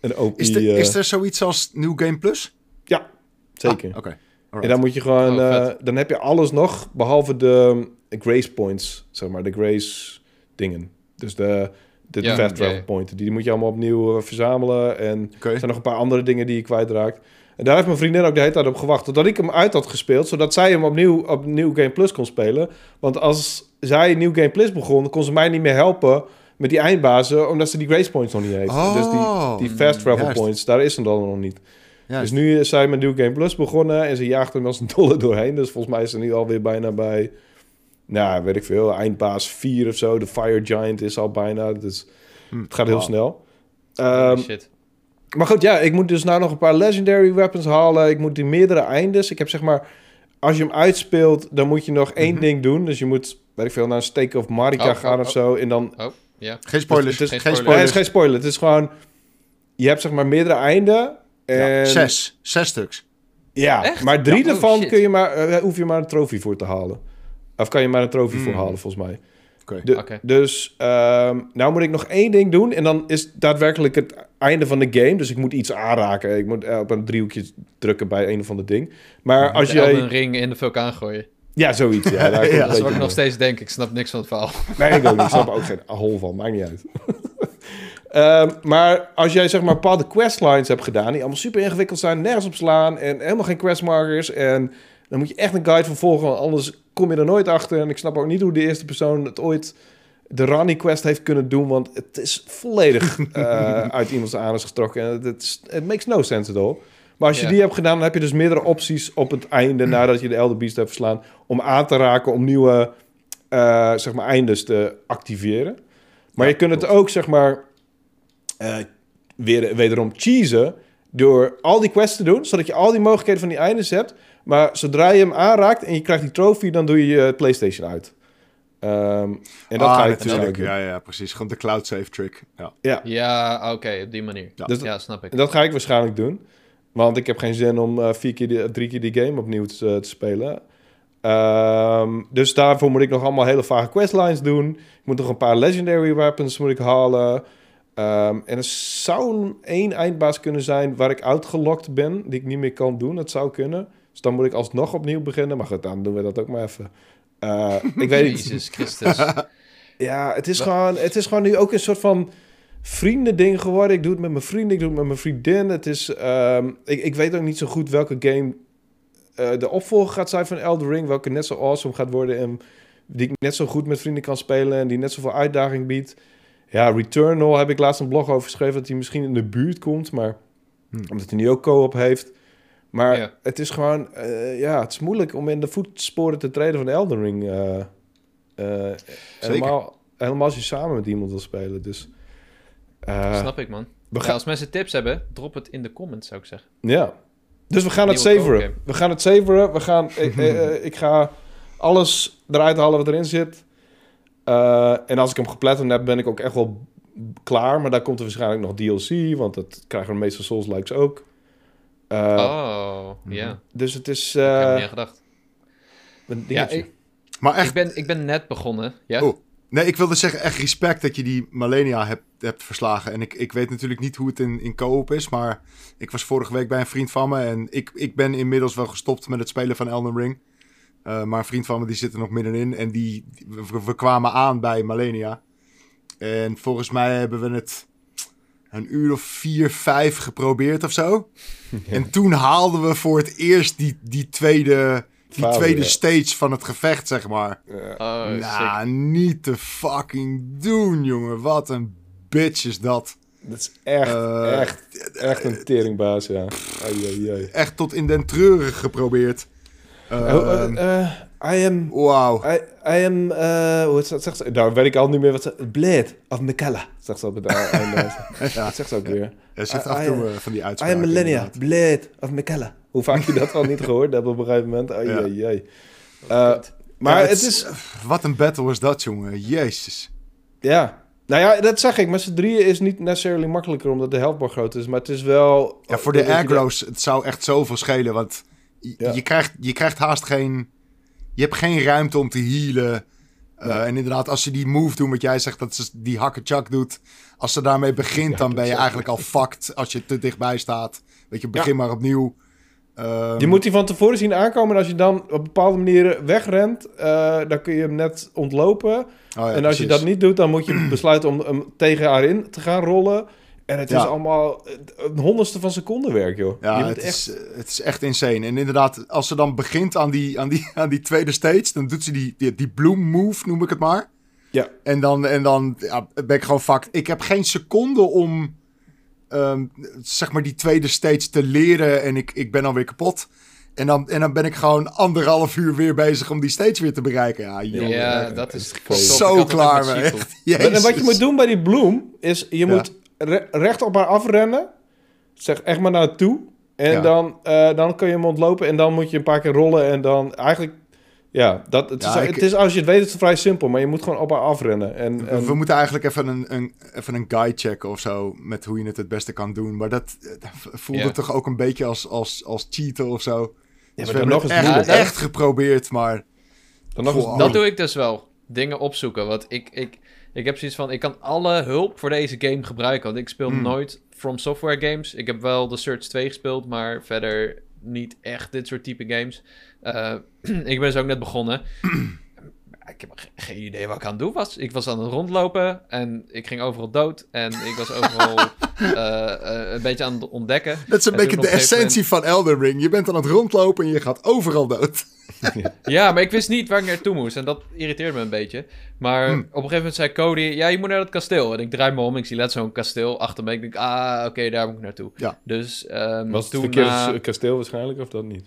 een OP. Is, er eh, is er zoiets als New Game Plus? Ja, zeker. Ah, Oké. En dan moet je gewoon, Oh, eh, dan heb je alles nog, behalve de, grace points, zeg maar, de grace dingen. Dus de, de Ja, fast travel ja. points, die moet je allemaal opnieuw eh, verzamelen. En er zijn nog een paar andere dingen die je kwijtraakt. En daar heeft mijn vriendin ook de hele tijd op gewacht. Totdat ik hem uit had gespeeld. Zodat zij hem opnieuw op New Game Plus kon spelen. Want als zij New Game Plus begon... kon ze mij niet meer helpen met die eindbazen. Omdat ze die grace points nog niet heeft. Oh, dus die, die fast travel juist. points, daar is ze dan nog niet. Juist. Dus nu is zij met New Game Plus begonnen. En ze jaagt hem als een dolle doorheen. Dus volgens mij is ze nu alweer bijna bij... Nou, weet ik veel. Eindbaas 4 of zo. De Fire Giant is al bijna. Dus Hm, het gaat heel wow. snel. Ehm, shit. maar goed, ja, ik moet dus nou nog een paar legendary weapons halen. Ik moet die meerdere eindes. Ik heb zeg maar, als je hem uitspeelt, dan moet je nog één Mhm. ding doen. Dus je moet, weet ik veel, naar een Stake of Marika Oh, gaan oh, of oh. zo. En dan, Ja. Geen spoilers. Het is- geen nee, het spoilers. is geen spoiler. Het is gewoon, je hebt zeg maar meerdere einden. En, Ja, zes. Zes stuks. Ja, Echt? maar drie Ja, oh, daarvan kun je maar, eh, hoef je maar een trofee voor te halen. Of kan je maar een trofee voor Hmm. halen, volgens mij. Oké. Dus ehm, nou moet ik nog één ding doen. En dan is daadwerkelijk het einde van de game. Dus ik moet iets aanraken. Ik moet eh, op een driehoekje drukken bij een of ander ding. Maar als Elden jij... ring in de vulkaan gooien. Ja, zoiets. Ja, daar Ja, Dat is een wat ik nog steeds denk. Ik snap niks van het verhaal. Nee, ik ook niet. Ik snap ook geen hol van. Maakt niet uit. Ehm, maar als jij zeg maar bepaalde questlines hebt gedaan... die allemaal super ingewikkeld zijn, nergens op slaan... en helemaal geen questmarkers... en dan moet je echt een guide van volgen... want anders kom je er nooit achter. En ik snap ook niet hoe de eerste persoon het ooit... de Rani quest heeft kunnen doen... want het is volledig eh, uit iemands anus getrokken. En het is- it makes no sense at all. Maar als je Ja. die hebt gedaan... dan heb je dus meerdere opties op het einde... nadat je de Elder Beast hebt verslaan... om aan te raken om nieuwe eh, zeg maar eindes te activeren. Maar Ja, je kunt het ook, zeg maar, eh, weer, wederom cheesen door al die quests te doen, zodat je al die mogelijkheden van die eindes hebt. Maar zodra je hem aanraakt en je krijgt die trofee, dan doe je je PlayStation uit. Ehm, en dat Ah, ga ik natuurlijk. Ja, ja, precies. Gewoon de cloud save trick. Ja. Ja, Ja, oké, op die manier. Ja. Dus- ja, snap ik. en dat ga ik waarschijnlijk doen. Want ik heb geen zin om eh, vier keer die, drie keer die game opnieuw te, te spelen. Ehm, dus daarvoor moet ik nog allemaal hele vage questlines doen. Ik moet nog een paar legendary weapons moet ik halen. Ehm, en er zou één eindbaas kunnen zijn waar ik uitgelokt ben, die ik niet meer kan doen. Dat zou kunnen. Dus dan moet ik alsnog opnieuw beginnen. Maar goed, dan doen we dat ook maar even. Eh, ik weet niet. Jezus Christus. Ja, het is, gewoon, het is gewoon nu ook een soort van vriendending geworden. Ik doe het met mijn vrienden, ik doe het met mijn vriendin. Het is, ehm, ik, ik weet ook niet zo goed welke game eh, de opvolger gaat zijn van Elden Ring. Welke net zo awesome gaat worden en die ik net zo goed met vrienden kan spelen en die net zoveel uitdaging biedt. Ja, Returnal heb ik laatst een blog over geschreven dat hij misschien in de buurt komt, maar Hm. omdat hij nu ook co-op heeft. Maar Ja. het is gewoon, eh, ja, het is moeilijk om in de voetsporen te treden van Elden Ring. eh, eh, helemaal, helemaal als je samen met iemand wil spelen. Dus snap ik, man. we Ja, als mensen tips hebben, drop het in de comments, zou ik zeggen. ja. Dus we gaan het Nieuwe co-game. We gaan het savoren. We gaan, ik, ik ga alles eruit halen wat erin zit. En als ik hem gepletterd heb, ben ik ook echt wel klaar. Maar daar komt er waarschijnlijk nog DLC, want dat krijgen de meeste Souls-likes ook. Eh, oh, ja. Dus het is Ik heb er eh, niet aan gedacht. een Ja, ik, Maar echt, ik, ben, ik ben net begonnen. Ja? Oh. nee, ik wilde zeggen, echt respect dat je die Malenia hebt, hebt verslagen. En ik, ik weet natuurlijk niet hoe het in, in co-op is, maar ik was vorige week bij een vriend van me en ik, ik ben inmiddels wel gestopt met het spelen van Elden Ring. Eh, maar een vriend van me die zit er nog middenin en die, we, we kwamen aan bij Malenia. En volgens mij hebben we het een uur of vier, vijf geprobeerd of zo. En toen haalden we voor het eerst die, die tweede, die tweede ja. stage van het gevecht, zeg maar. Eh, Oh. Nou, niet te fucking doen, jongen. Wat een bitch is dat. dat is echt, Eh, echt, echt een teringbaas, ja. Ai, ai, ai. Echt tot in den treuren geprobeerd. Oh, Ehm, eh, eh, I am... Wauw. I, I am, eh, hoe het zegt ze? Daar weet ik al niet meer wat ze... Blade of Mikella, zegt ze op het einde. Ja, zegt ze ook weer? hij zegt I- af en toe I- eh, van die I uitspraken. am Millennia. Blade of Mikella. Hoe vaak je dat al niet gehoord hebt op een gegeven moment. Ai, Ja. ai, ai. Eh, maar Ja, het is... Wat een battle was dat, jongen. Jezus. Ja. Nou ja, dat zeg ik. Met z'n drieën is niet necessarily makkelijker omdat de helftbar groot is. Maar het is wel... Ja, voor de dat aggro's, het zou echt zoveel schelen. Want je, Ja. je, krijgt, je krijgt haast geen... Je hebt geen ruimte om te healen. Eh, Nee. En inderdaad, als je die move doet, wat jij zegt, dat ze die hakkerchak doet. Als ze daarmee begint, dan ben je eigenlijk al fucked als je te dichtbij staat. Weet je, begin maar opnieuw. Ehm, Je moet die van tevoren zien aankomen. En als je dan op bepaalde manieren wegrent, eh, dan kun je hem net ontlopen. oh ja, en als je dat niet doet, dan moet je besluiten om hem tegen haar in te gaan rollen. En het is Ja. allemaal een honderdste van seconde werk, joh. Ja, het, echt... is, eh, het is echt insane. En inderdaad, als ze dan begint aan die, aan die, aan die tweede stage, dan doet ze die, die, die bloom move, noem ik het maar. Ja. En dan, en dan ja, ben ik gewoon fucked. Ik heb geen seconde om, ehm, zeg maar, die tweede stage te leren en ik, ik ben alweer kapot. En dan, en dan ben ik gewoon anderhalf uur weer bezig om die stage weer te bereiken. Ja, Ja, jongen. dat is. Zo klaar. Echt, En wat je moet doen bij die bloem, is je Ja. moet re- recht op haar afrennen. Zeg echt maar naartoe. En Ja. dan, eh, dan kun je hem ontlopen en dan moet je een paar keer rollen. En dan eigenlijk, ja, dat, het, Ja, is, ik- het is als je het weet, is het vrij simpel. Maar je moet gewoon op haar afrennen. En, We, en we moeten eigenlijk even een, een, even een guide checken of zo. Met hoe je het het beste kan doen. Maar dat, dat voelde Ja. toch ook een beetje als, als, als cheaten of zo. Dus maar we hebben nog het eens echt, moeilijk, hè? echt geprobeerd, maar... dan nog eens. Dat doe ik dus wel. Dingen opzoeken. Want ik, ik, ik heb zoiets van... Ik kan alle hulp voor deze game gebruiken. Want ik speel Hmm. nooit From Software games. Ik heb wel The Search 2 gespeeld. Maar verder niet echt dit soort type games. Eh, ik ben dus ook net begonnen. ik heb ge- geen idee wat ik aan het doen was. Ik was aan het rondlopen. En ik ging overal dood. En ik was overal eh, eh, een beetje aan het ontdekken. Dat is een En beetje de essentie van Elden Ring. Je bent aan het rondlopen en je gaat overal dood. Ja, maar ik wist niet waar ik naartoe moest. En dat irriteerde me een beetje. Maar Hmm. op een gegeven moment zei Cody... Ja, je moet naar dat kasteel. En ik draai me om. Ik zie net zo'n kasteel achter me. Ik denk, ah, oké, daar moet ik naartoe. Ja. Dus ehm, was het toen verkeerde na- kasteel waarschijnlijk, of dat niet?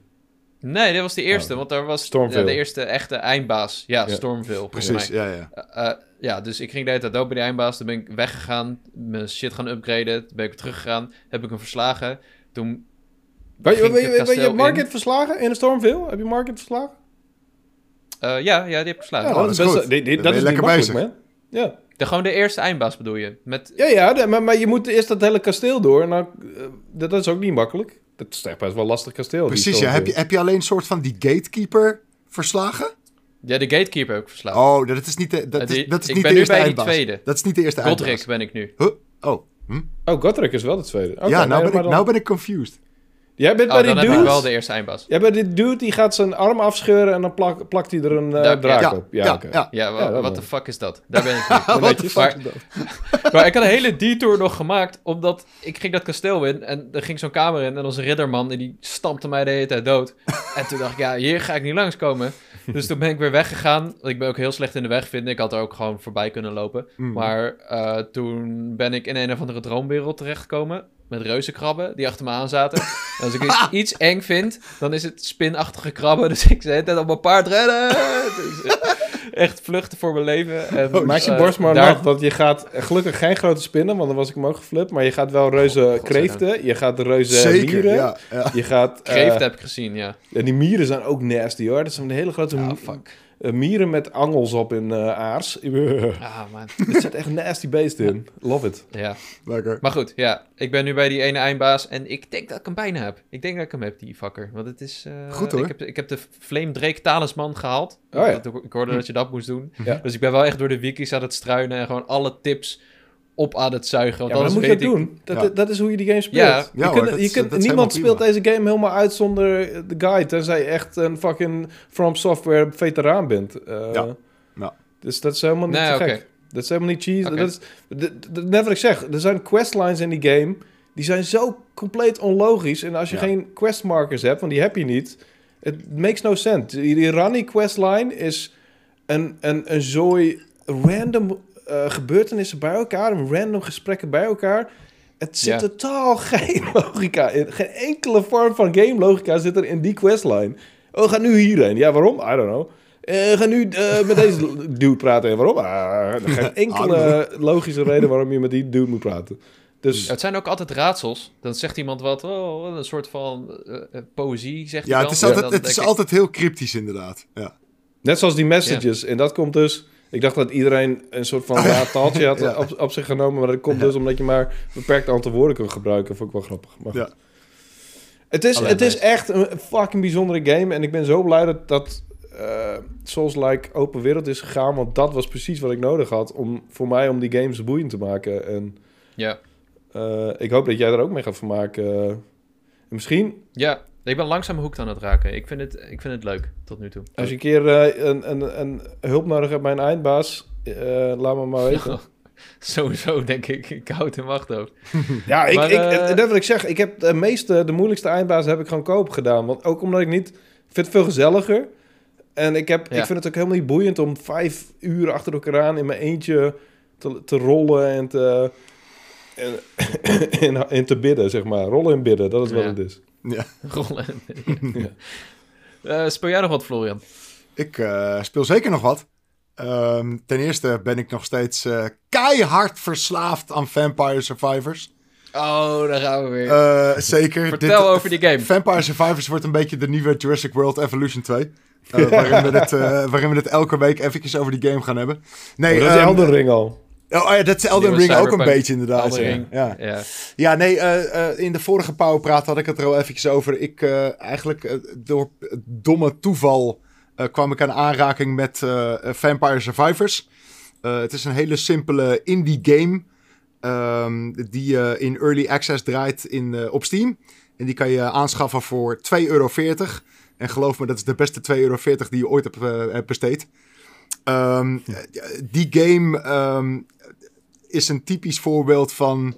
Nee, dit was de eerste. Oh. Want daar was de eerste echte eindbaas. Ja, Ja. Stormville. volgens Precies, mij. ja, ja. Eh, eh, ja, dus ik ging de hele tijd dood bij die eindbaas. Toen ben ik weggegaan. Mijn shit gaan upgraden. Toen ben ik weer teruggegaan. Heb ik hem verslagen. Toen... Ben je, ben je, ben Market in. verslagen in de Stormville? Heb je Market verslagen? Eh, ja, ja, die heb ik verslagen. Ja, dat is goed. die- dat ben is lekker makkelijk, man. Ja. De, gewoon de eerste eindbaas bedoel je? Met... Ja, ja, de- maar, maar je moet eerst dat hele kasteel door. Nou, eh, dat, dat is ook niet makkelijk. Dat is echt best wel een lastig kasteel. die Precies, ja. Heb je, heb je alleen een soort van die gatekeeper verslagen? Ja, de gatekeeper heb ik verslagen. Oh, dat is niet de, dat is, dat is ik niet ben de nu eerste bij die eindbaas. tweede. Dat is niet de eerste Godric eindbaas. ben ik nu. Huh? Oh, hm? Oh, Godric is wel de tweede. Oké, ja, nou, nee, ben ik, dan- nou ben ik confused. Jij bent Oh, bij dan die heb ik dude. wel de eerste eindbaas. Jij bent die dude die gaat zijn arm afscheuren en dan plak, plakt hij er een eh, Daar- draak Ja, op. ja, Ja, ja. wat de fuck is dat? Daar ben ik je, Maar- fuck dat. Maar ik had een hele detour nog gemaakt, omdat ik ging dat kasteel in en er ging zo'n kamer in en was een ridderman en die stampte mij de hele tijd dood. En toen dacht ik, ja, hier ga ik niet langskomen. Dus toen ben ik weer weggegaan. Ik ben ook heel slecht in de weg vinden. Ik had er ook gewoon voorbij kunnen lopen. Mm. Maar eh, toen ben ik in een of andere droomwereld terechtgekomen. Met reuzenkrabben die achter me aan zaten. En als ik iets, eng vind, dan is het spinachtige krabben. Dus ik zei het op mijn paard rennen. Dus, eh, echt vluchten voor mijn leven. En, Maak je eh, borst maar daar- nat, want je gaat gelukkig geen grote spinnen, want dan was ik hem ook geflipt. Maar je gaat wel reuze Oh, kreeften, je gaat de reuze Zeker, mieren. ja. ja. Je gaat... eh, Kreeft heb ik gezien, ja. en die mieren zijn ook nasty hoor. Dat zijn hele grote Ah, mi- fuck. Eh, mieren met angels op in eh, aars. Ah, man. Er zit echt nasty beest in. Love it. Ja. Lekker. Maar goed, ja. Ik ben nu bij die ene eindbaas en ik denk dat ik hem bijna heb. Ik denk dat ik hem heb, die fucker. Want het is... eh, Goed, hoor. Ik heb, ik heb de Flame Drake talisman gehaald. Oh, ja. Ik hoorde dat je dat moest doen. Ja. Dus ik ben wel echt door de wikis aan het struinen en gewoon alle tips op aan het zuigen. Want Ja, maar dat moet je ik... doen. Dat, Ja. dat is hoe je die game speelt. Ja. je hoor, kunt, dat je kunt, niemand speelt deze game helemaal uit zonder de guide. Tenzij je echt een fucking From Software veteraan bent. Eh, Ja. Ja. Dus dat is helemaal niet Nee, te gek. Dat is helemaal niet cheese. Oké. Dat is, net wat ik zeg, er zijn questlines in die game... die zijn zo compleet onlogisch. En als je Ja. geen questmarkers hebt, want die heb je niet... it makes no sense. Die, die Rani questline is een, een, een zooi random eh, gebeurtenissen bij elkaar... random gesprekken bij elkaar... Het zit Ja. totaal geen logica in. Geen enkele vorm van game logica zit er in die questline. Oh, ga nu hierheen. Ja, waarom? I don't know. Eh, ga nu eh, met deze dude praten. En waarom? Ah, geen enkele logische reden waarom je met die dude moet praten. Dus Het zijn ook altijd raadsels. Dan zegt iemand wat, oh, een soort van poëzie, zegt Ja, hij het is dan. altijd, het dan is ik, altijd heel cryptisch inderdaad. Ja. net zoals die messages. En dat komt dus... Ik dacht dat iedereen een soort van raar taaltje had Ja. op, op zich genomen. Maar dat komt dus omdat je maar een beperkt aantal woorden kunt gebruiken. Vond ik wel grappig. Maar. Ja. Het is, Alleen het is echt een fucking bijzondere game. En ik ben zo blij dat, dat eh, Souls-like open wereld is gegaan. Want dat was precies wat ik nodig had om, voor mij om die games boeiend te maken. En Ja, eh, ik hoop dat jij er ook mee gaat vermaken. En misschien... ja. Ik ben langzaam hoekt aan het raken. Ik vind het, ik vind het leuk tot nu toe. Als je een keer eh, een, een, een hulp nodig hebt bij een eindbaas, eh, laat me maar weten. Sowieso, denk ik. Ik houd in wacht ook. Ja, ik, Maar, ik, eh, dat wil ik zeg. Ik heb de meeste, de moeilijkste eindbaas heb ik gewoon koop gedaan. Want ook omdat ik niet... Ik vind het veel gezelliger. En ik, heb, Ja. ik vind het ook helemaal niet boeiend om vijf uur achter elkaar aan in mijn eentje te, te rollen en te... En, en, en te bidden, zeg maar. Rollen en bidden, dat is wat Ja. het is. Ja. Rollen. Eh, speel jij nog wat, Florian? Ik eh, speel zeker nog wat. Ehm, ten eerste ben ik nog steeds eh, keihard verslaafd aan Vampire Survivors. Oh, daar gaan we weer. Eh, zeker. Vertel over die game. Vampire Survivors wordt een beetje de nieuwe Jurassic World Evolution 2. eh, waarin, we het, eh, waarin we het elke week eventjes over die game gaan hebben. Nee, Maar dat is ehm, Elden Ring al. Oh, oh ja, dat is Elden Ring ook een beetje inderdaad. Ja. Ja. Ja. Ja, nee, eh, eh, in de vorige Powerpraat had ik het er al eventjes over. Ik eh, eigenlijk door domme toeval eh, kwam ik aan aanraking met eh, Vampire Survivors. Eh, het is een hele simpele indie game ehm, die eh, in early access draait in, op Steam. En die kan je aanschaffen voor 2,40 euro. En geloof me, dat is de beste 2,40 euro die je ooit hebt, hebt besteed. Ehm, Die game ehm, is een typisch voorbeeld van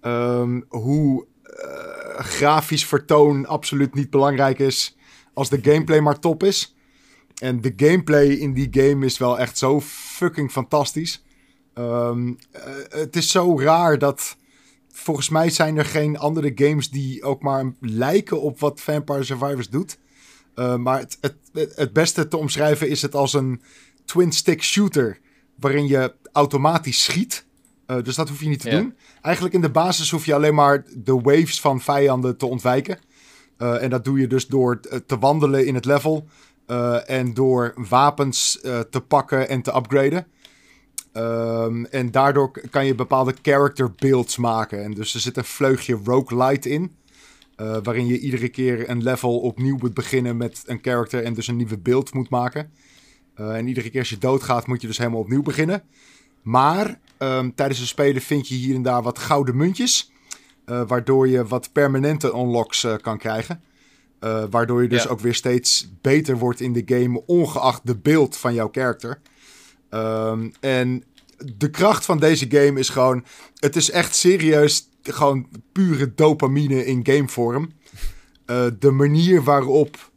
ehm, hoe eh, grafisch vertoon absoluut niet belangrijk is als de gameplay maar top is. En de gameplay in die game is wel echt zo fucking fantastisch. Ehm, eh, het is zo raar dat volgens mij zijn er geen andere games die ook maar lijken op wat Vampire Survivors doet. Eh, maar het, het, het beste te omschrijven is het als een twin-stick shooter waarin je automatisch schiet. Eh, dus dat hoef je niet te Ja. doen. Eigenlijk in de basis hoef je alleen maar de waves van vijanden te ontwijken. Eh, en dat doe je dus door eh, te wandelen in het level. en door wapens te pakken en te upgraden. Ehm, en daardoor kan je bepaalde character builds maken. En dus er zit een vleugje roguelite in. waarin je iedere keer een level opnieuw moet beginnen met een character. En dus een nieuwe build moet maken. En iedere keer als je doodgaat moet je dus helemaal opnieuw beginnen. Maar ehm, tijdens het spelen vind je hier en daar wat gouden muntjes. eh, waardoor je wat permanente unlocks eh, kan krijgen. Eh, waardoor je dus Ja. ook weer steeds beter wordt in de game, ongeacht de beeld van jouw character. Ehm, en de kracht van deze game is gewoon... Het is echt serieus gewoon pure dopamine in gamevorm. Eh de manier waarop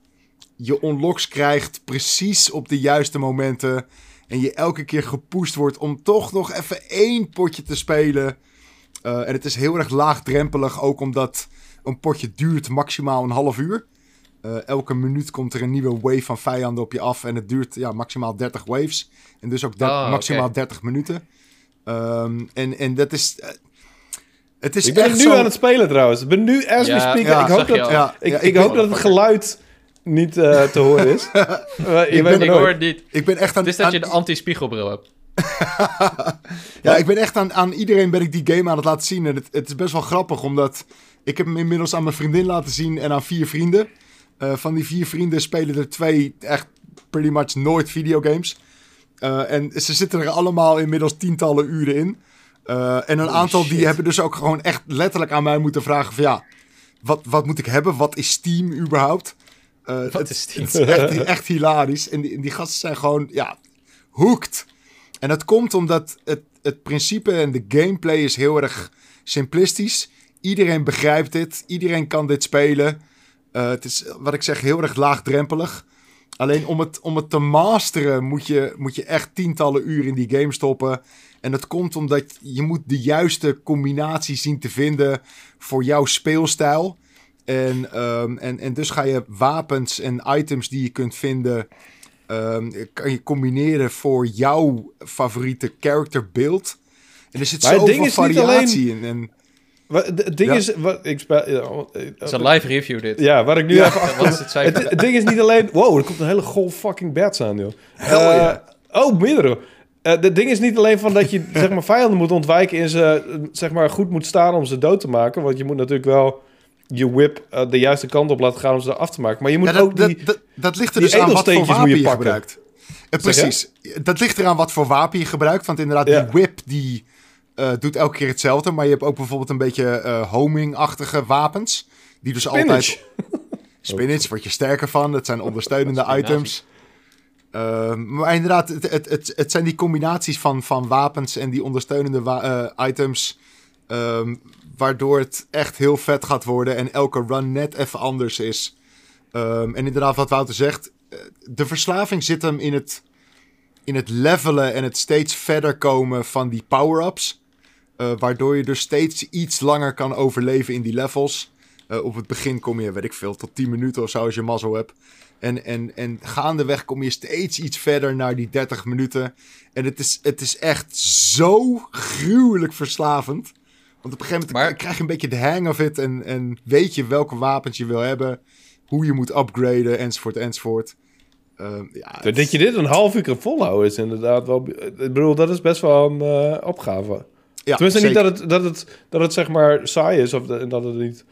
je unlocks krijgt precies op de juiste momenten... en je elke keer gepusht wordt om toch nog even één potje te spelen... Eh, en het is heel erg laagdrempelig, ook omdat een potje duurt maximaal een half uur. Eh, elke minuut komt er een nieuwe wave van vijanden op je af. En het duurt ja, maximaal 30 waves. En dus ook Ah, maximaal 30 minuten. Ehm, en, en dat is. eh, het is Ik ben echt nu zo... aan het spelen trouwens. Ik ben nu as we Ja, speak. ja, ik hoop dat. Ja, ik, ja, ik, ik hoop dat het geluid niet eh, te horen is. Ik ben- hoor het niet. Ik ben echt aan, Het is dat aan- je een anti-spiegelbril hebt. Ja, ik ben echt aan, aan iedereen ben ik die game aan het laten zien. En het, het is best wel grappig, omdat ik heb hem inmiddels aan mijn vriendin laten zien en aan vier vrienden. Eh, van die vier vrienden spelen er twee echt pretty much nooit videogames. Eh, en ze zitten er allemaal inmiddels tientallen uren in. Eh, en een aantal die hebben dus ook gewoon echt letterlijk aan mij moeten vragen van ja, wat, wat moet ik hebben? Wat is Steam überhaupt? Eh, Wat is Steam? Het is echt, echt hilarisch. En die, die gasten zijn gewoon, ja, hooked. En dat komt omdat het, het principe en de gameplay is heel erg simplistisch. Iedereen begrijpt dit. Iedereen kan dit spelen. Eh, het is, wat ik zeg, heel erg laagdrempelig. Alleen om het, om het te masteren moet je, moet je echt tientallen uren in die game stoppen. En dat komt omdat je moet de juiste combinatie zien te vinden voor jouw speelstijl. En, ehm, en, en dus ga je wapens en items die je kunt vinden, ehm, kan je combineren voor jouw favoriete character build. En er zit zoveel ding is niet variatie in. En, Wat- Het ding Ja. is... Wat, ik speel, ja, eh, Het is een live review dit. Ja, waar ik nu Ja. even achter... Het cijfer? Het, het ding is niet alleen... Wow, er komt een hele golf fucking bats aan, joh. Hell Eh, yeah. Oh, meerdere. Eh, Het ding is niet alleen van dat je zeg maar, vijanden moet ontwijken... en ze zeg maar, goed moet staan om ze dood te maken. Want je moet natuurlijk wel je whip eh, de juiste kant op laten gaan om ze af te maken. Maar je moet Ja, dat, ook die... dat, dat, dat ligt er dus aan wat voor wapen moet je, gebruikt. Eh, je? precies. Dat ligt eraan wat voor wapen je gebruikt. Want inderdaad, Ja. die whip die eh, doet elke keer hetzelfde. Maar je hebt ook bijvoorbeeld een beetje eh homing-achtige wapens. Die dus Spinach. altijd... Spinach word je sterker van. Het zijn ondersteunende items. Ehm, maar inderdaad, het, het, het, het zijn die combinaties van, van wapens en die ondersteunende wa- eh, items. ehm, waardoor het echt heel vet gaat worden en elke run net even anders is. Ehm, en inderdaad, wat Wouter zegt, eh, de verslaving zit hem in het, in het levelen en het steeds verder komen van die power-ups. Eh, waardoor je dus steeds iets langer kan overleven in die levels. Eh, op het begin kom je, weet ik veel, tot 10 minuten of zo als je mazzel hebt. En, en, en gaandeweg kom je steeds iets verder naar die 30 minuten. En het is, het is echt zo gruwelijk verslavend. Want op een gegeven moment Maar- krijg je een beetje de hang of it. En, en weet je welke wapens je wil hebben. Hoe je moet upgraden, enzovoort, enzovoort. Ehm, ja, het- Dat je dit een half uur kan volhouden is inderdaad wel... Ik bedoel, dat is best wel een eh, opgave. ja, Tenminste niet dat het, dat, het, dat het zeg maar saai is of dat, dat het niet...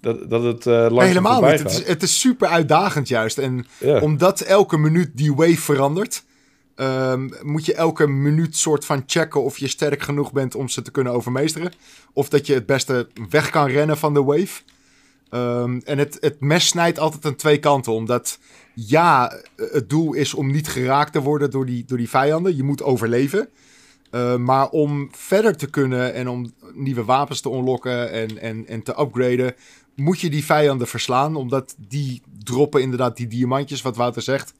Dat, dat het eh langzaam Nee, helemaal niet. Het is, het is super uitdagend juist. En Ja. omdat elke minuut die wave verandert, ehm, moet je elke minuut soort van checken of je sterk genoeg bent om ze te kunnen overmeesteren. Of dat je het beste weg kan rennen van de wave. Ehm, en het, het mes snijdt altijd aan twee kanten. Omdat ja, het doel is om niet geraakt te worden door die, door die vijanden. Je moet overleven. Uh, maar om verder te kunnen en om nieuwe wapens te unlocken en, en, en te upgraden, moet je die vijanden verslaan. Omdat die droppen inderdaad die diamantjes, wat Wouter zegt.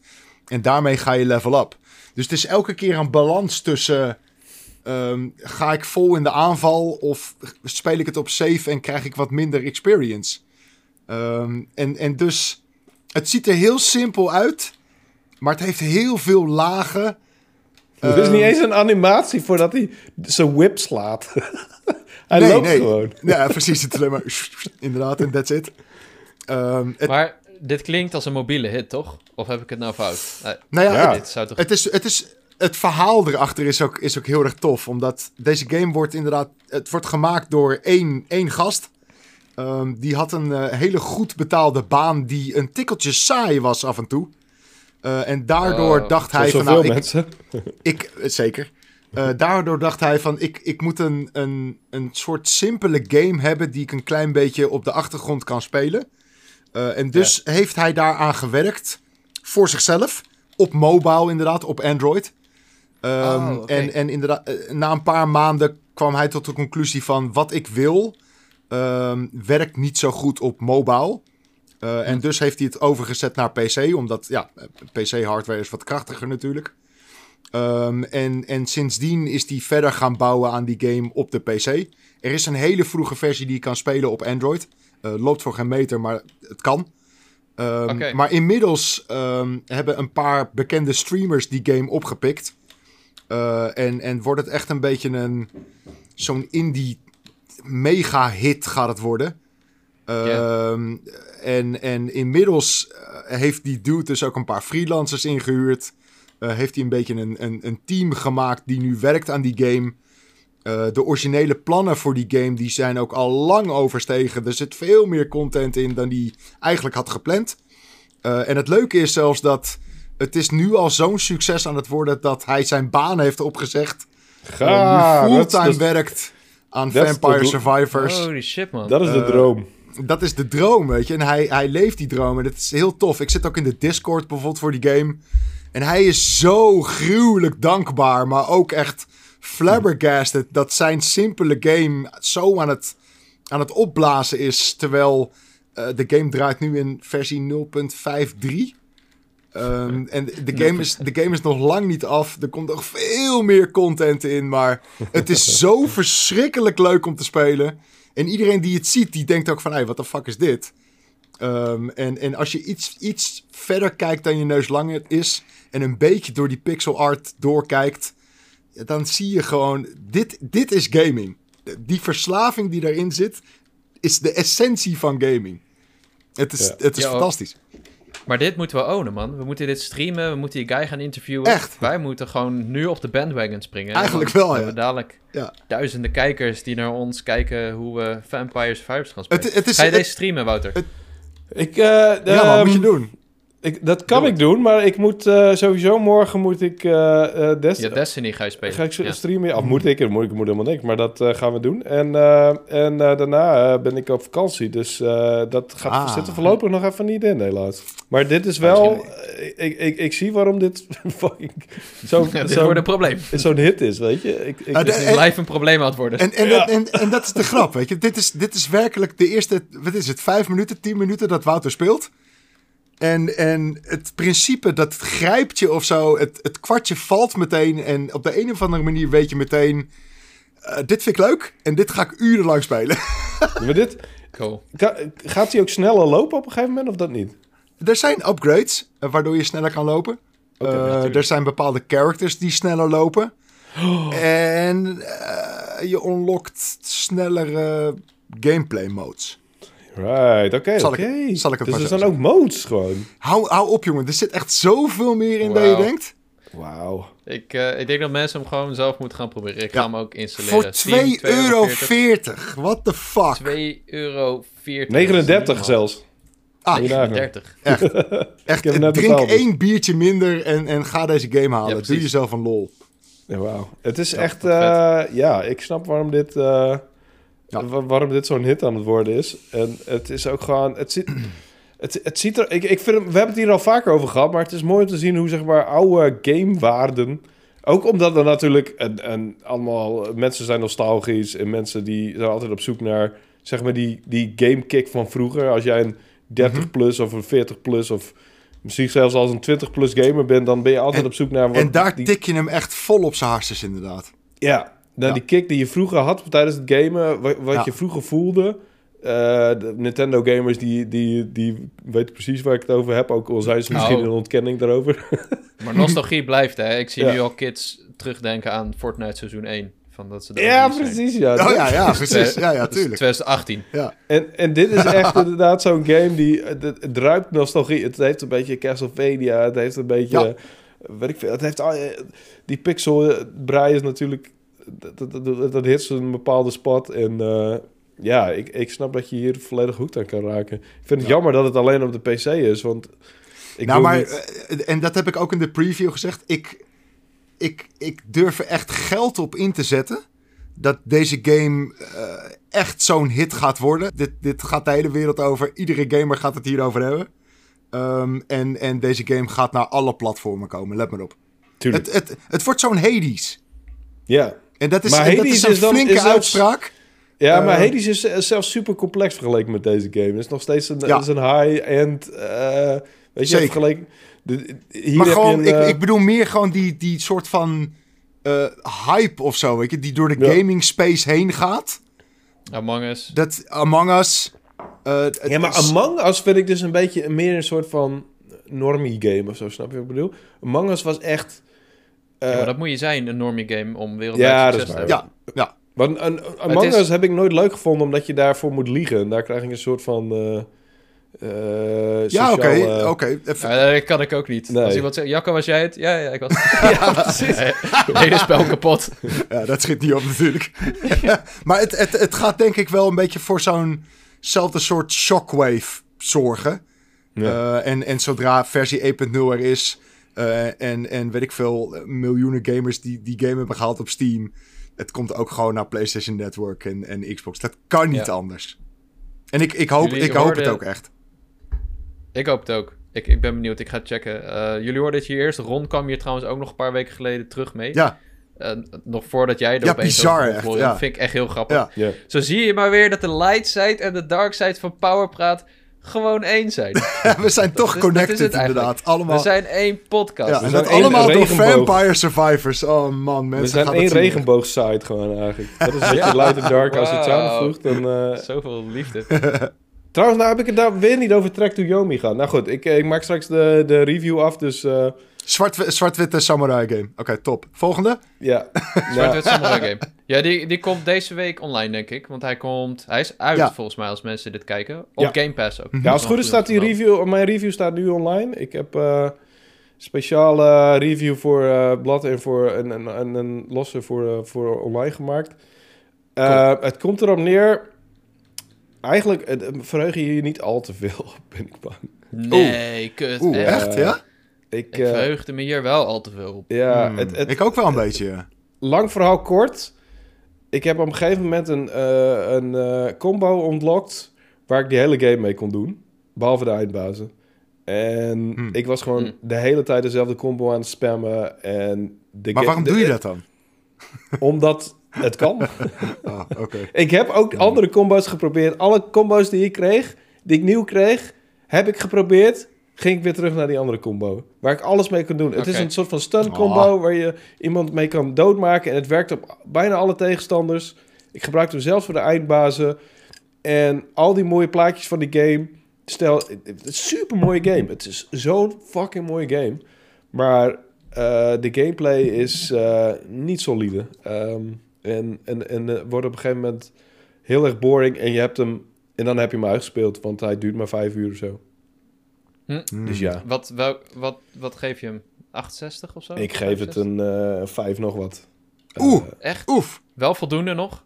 En daarmee ga je level up. Dus het is elke keer een balans tussen... Um, ga ik vol in de aanval of speel ik het op safe en krijg ik wat minder experience? Um, en, en dus, het ziet er heel simpel uit, maar het heeft heel veel lagen. Er is niet eens een animatie voordat hij zijn whip slaat. hij nee, loopt nee. gewoon. Ja, precies. Het is alleen maar inderdaad en that's it. Um, het... Maar dit klinkt als een mobiele hit, toch? Of heb ik het nou fout? Nee, nou ja, Ja. dit zou toch... Het, is, het, is, het verhaal erachter is ook, is ook heel erg tof. Omdat deze game wordt inderdaad... Het wordt gemaakt door één, één gast. Um, die had een uh, hele goed betaalde baan die een tikkeltje saai was af en toe. Uh, en daardoor Oh, dacht hij van... Zoveel Nou, ik, mensen. ik, zeker. Uh, daardoor dacht hij van, ik, ik moet een, een, een soort simpele game hebben die ik een klein beetje op de achtergrond kan spelen. Uh, en dus ja. heeft hij daaraan gewerkt voor zichzelf. Op mobile inderdaad, op Android. Um, oh, okay. en, en inderdaad, uh, na een paar maanden kwam hij tot de conclusie van wat ik wil, um, werkt niet zo goed op mobile. Uh, hm. En dus heeft hij het overgezet naar PC, omdat ja, PC-hardware is wat krachtiger natuurlijk. Um, en, en sindsdien is hij verder gaan bouwen aan die game op de PC. Er is een hele vroege versie die je kan spelen op Android. Uh, loopt voor geen meter, maar het kan. Um, okay. Maar inmiddels um, hebben een paar bekende streamers die game opgepikt. Uh, en, en wordt het echt een beetje een... Zo'n indie mega-hit gaat het worden. Yeah. en, en inmiddels uh, heeft die dude dus ook een paar freelancers ingehuurd. Uh, heeft hij een beetje een, een, een, team gemaakt die nu werkt aan die game. Uh, de originele plannen voor die game die zijn ook al lang overstegen. Er zit veel meer content in dan hij eigenlijk had gepland. Uh, en het leuke is zelfs dat het is nu al zo'n succes aan het worden dat hij zijn baan heeft opgezegd. Ga, nu fulltime werkt aan Vampire Survivors. Holy shit man. Dat is de droom. Dat is de droom, weet je. En hij, hij leeft die droom en dat is heel tof. Ik zit ook in de Discord bijvoorbeeld voor die game. En hij is zo gruwelijk dankbaar, maar ook echt flabbergasted dat zijn simpele game zo aan het, aan het opblazen is. Terwijl uh, de game draait nu in versie 0.53. Um, en de game, is, de game is nog lang niet af. Er komt nog veel meer content in. Maar het is zo verschrikkelijk leuk om te spelen. En iedereen die het ziet, die denkt ook van... Hey, wat de fuck is dit? Um, en, en als je iets, iets verder kijkt dan je neus langer is... en een beetje door die pixel art doorkijkt... dan zie je gewoon... Dit, dit is gaming. Die verslaving die daarin zit... is de essentie van gaming. Het is, ja. het is ja, fantastisch. Maar dit moeten we ownen, man. We moeten dit streamen, we moeten die guy gaan interviewen. Echt? Wij moeten gewoon nu op de bandwagon springen. Eigenlijk wel, ja. We hebben dadelijk ja. duizenden kijkers die naar ons kijken hoe we Vampire Survivors gaan spelen. Het, het is, Ga je het, deze streamen, Wouter? Ik, uh, ja, wat moet je doen? Ik, dat kan Doe ik doen, maar ik moet eh, sowieso morgen moet ik eh eh, Des- Ja, Destiny ga je spelen. ga ik Ja. streamen. Of moet ik? Ik moet, ik moet helemaal niks, maar dat eh, gaan we doen. En, eh, en daarna eh, ben ik op vakantie, dus eh, dat gaat, Ah. zit er voorlopig nog even niet in, helaas. Maar dit is wel... ik, ik, ik zie waarom dit fucking zo'n Ja, dit zo'n- wordt een probleem. zo'n hit is, weet je. Ik, ik, de- Het is en- live een probleem aan het worden. En, en, Ja. dat, en, en dat is de grap, weet je. Dit is, dit is werkelijk de eerste, wat is het, vijf minuten, tien minuten dat Wouter speelt. En, en het principe, dat grijpt je of zo. Het, het kwartje valt meteen. En op de een of andere manier weet je meteen... eh, dit vind ik leuk en dit ga ik urenlang spelen. maar dit, Cool. gaat hij ook sneller lopen op een gegeven moment of dat niet? er zijn upgrades, eh, waardoor je sneller kan lopen. Eh, er zijn bepaalde characters die sneller lopen. En eh, je unlockt snellere gameplay modes. Right, oké, Zal ik- oké. zal ik het Dus er zijn ook modes gewoon. Hou, hou op, jongen. Er zit echt zoveel meer in dan je denkt. Wauw. Ik, eh, ik denk dat mensen hem gewoon zelf moeten gaan proberen. Ik Ja. ga hem ook installeren. Voor Steam, 2,40 euro. 2,40. What the fuck? 2,40 euro. 39 zelfs. Ah, Moet je nagaan. 30. echt. echt net drink betaald, dus. één biertje minder en, en ga deze game halen. Ja, Doe jezelf een lol. Ja, wauw. Het is Ja, echt, eh, ja, ik snap waarom dit, eh, Ja. waarom dit zo'n hit aan het worden is. En het is ook gewoon, het ziet, het, het ziet er, ik, ik vind, we hebben het hier al vaker over gehad, maar het is mooi om te zien hoe, zeg maar, oude gamewaarden, ook omdat er natuurlijk, en, en allemaal, mensen zijn nostalgisch en mensen die zijn altijd op zoek naar, zeg maar, die, die gamekick van vroeger. Als jij een 30 Mhm. plus of een 40 plus of misschien zelfs als een 20 plus gamer bent, dan ben je altijd En- op zoek naar... wat En daar die- tik je hem echt vol op zijn hartjes inderdaad. ja, nou, Ja. die kick die je vroeger had tijdens het gamen, wat, wat Ja. je vroeger voelde. eh, de Nintendo gamers die, die, die weten precies waar ik het over heb, ook al zijn ze misschien Oh. in ontkenning daarover. Maar nostalgie blijft, hè. Ik zie Ja. nu al kids terugdenken aan Fortnite seizoen 1. Van dat ze ja, zijn. precies. Ja. Oh ja, ja, precies. Ja, ja, tuurlijk. 2018. Ja. En, en dit is echt inderdaad zo'n game die... Het, het, het ruikt nostalgie. Het heeft een beetje Castlevania. Het heeft een beetje... Ja. eh, Weet ik veel. Het heeft... eh, Die pixel eh, brei is natuurlijk... Dat, dat, dat, dat hit een bepaalde spot. En eh, ja, ik, ik snap dat je hier volledig goed aan kan raken. Ik vind het Ja. jammer dat het alleen op de PC is. Want ik nou, maar, niet- eh, en dat heb ik ook in de preview gezegd. Ik, ik, ik durf er echt geld op in te zetten. Dat deze game eh, echt zo'n hit gaat worden. Dit, dit gaat de hele wereld over. Iedere gamer gaat het hierover hebben. Ehm, en, en deze game gaat naar alle platformen komen. Let maar op. Tuurlijk. Het, het, het wordt zo'n Hades. ja. En dat is, Maar en dat is een is dan- flinke is zelfs- uitspraak. Ja, maar Eh, Hades is zelfs super complex vergeleken met deze game. Het is nog steeds een, Ja. is een high-end... eh, weet je, Zeker. vergeleken... De, hier maar heb gewoon, je een, ik, eh, ik bedoel meer gewoon die, die soort van eh, hype of zo, weet je, die door de Ja. gaming space heen gaat. Among Us. Dat Among Us. eh, Ja, maar is- Among Us vind ik dus een beetje meer een soort van normie game of zo, snap je wat ik bedoel? Among Us was echt... eh, Ja, maar dat moet je zijn, een normie game, om wereldwijd Ja, succes te hebben. Ja, ja. want een, Among Het is- heb ik nooit leuk gevonden, omdat je daarvoor moet liegen. En daar krijg ik een soort van... eh eh, Ja, oké. eh, Ja, dat kan ik ook niet. Nee. Als iemand zegt, Jacco, was jij het? Ja, ja, ik was Ja, precies. Het hele spel kapot. Ja, dat schiet niet op natuurlijk. maar het, het, het gaat denk ik wel een beetje voor zo'nzelfde soort shockwave zorgen. Ja. Eh, en, en zodra versie 1.0 er is eh, en, en weet ik veel, miljoenen gamers die die game hebben gehaald op Steam. Het komt ook gewoon naar PlayStation Network en, en Xbox. Dat kan niet Ja. anders. En ik, ik hoop, Jullie ik hoop het ook echt. Ik hoop het ook. Ik, ik ben benieuwd, ik ga checken. Eh, jullie hoorden het hier eerst. Ron kwam hier trouwens ook nog een paar weken geleden terug mee. Ja, Eh, nog voordat jij er Ja, opeens bizar echt, ja. vind ik echt heel grappig. ja. Zo zie je maar weer dat de light side en de dark side van Powerpraat gewoon één zijn. we zijn toch is- dat is connected het inderdaad. Allemaal. We zijn één podcast. ja, we zijn allemaal door regenboog. Vampire Survivors. Oh man, mensen. We zijn gaat één regenboogsite gewoon eigenlijk. Dat is wat Ja. je light en dark als je het samenvoegt. Dan, eh, Zoveel liefde. Trouwens, nou heb ik het daar weer niet over Track to Yomi gehad. Nou goed, ik, ik maak straks de, de review af, dus Zwart, zwart-witte samurai game. Oké, top. Volgende? ja. Zwart Nou, Wit Samurai Game. Ja, die, die komt deze week online, denk ik. Want hij komt... Hij is uit, Ja. volgens mij, als mensen dit kijken. Op Ja. Game Pass ook. ja, als het goed is staat die review, mijn review staat nu online. Ik heb eh speciale review voor eh Blad en voor een, een, een, een losse voor, eh, voor online gemaakt. Eh, Het komt erop neer, eigenlijk eh, verheug je hier niet al te veel op, ben ik bang. Nee, kut. Oeh, echt. echt, ja? Ik, Ik eh, verheugde me hier wel al te veel op. ja, Hmm, het, het, ik ook wel een beetje. lang verhaal kort. Ik heb op een gegeven moment een, eh, een eh, combo ontlokt waar ik die hele game mee kon doen. Behalve de eindbazen. En Hmm. ik was gewoon Hmm. de hele tijd dezelfde combo aan het spammen. En de Maar waarom de- doe je dat dan? Omdat het kan. Ah, oké. ik heb ook andere combo's geprobeerd. Alle combo's die ik kreeg, die ik nieuw kreeg, heb ik geprobeerd. Ging ik weer terug naar die andere combo. Waar ik alles mee kon doen. Het is een soort van stun combo Ah. waar je iemand mee kan doodmaken. En het werkt op bijna alle tegenstanders. Ik gebruikte hem zelfs voor de eindbazen. En al die mooie plaatjes van die game. Stel, het is een super mooie game. Het is zo'n fucking mooie game. Maar eh, de gameplay is eh, niet solide. Ehm, en en, en eh, wordt op een gegeven moment heel erg boring. En je hebt hem. En dan heb je hem uitgespeeld. Want hij duurt maar vijf uur of zo. Hmm. Dus ja. Wat, wat, wat geef je hem? 68 of zo? Ik geef het 65? een eh 5 nog wat. Oeh. Eh, Echt? Oef, Wel voldoende nog?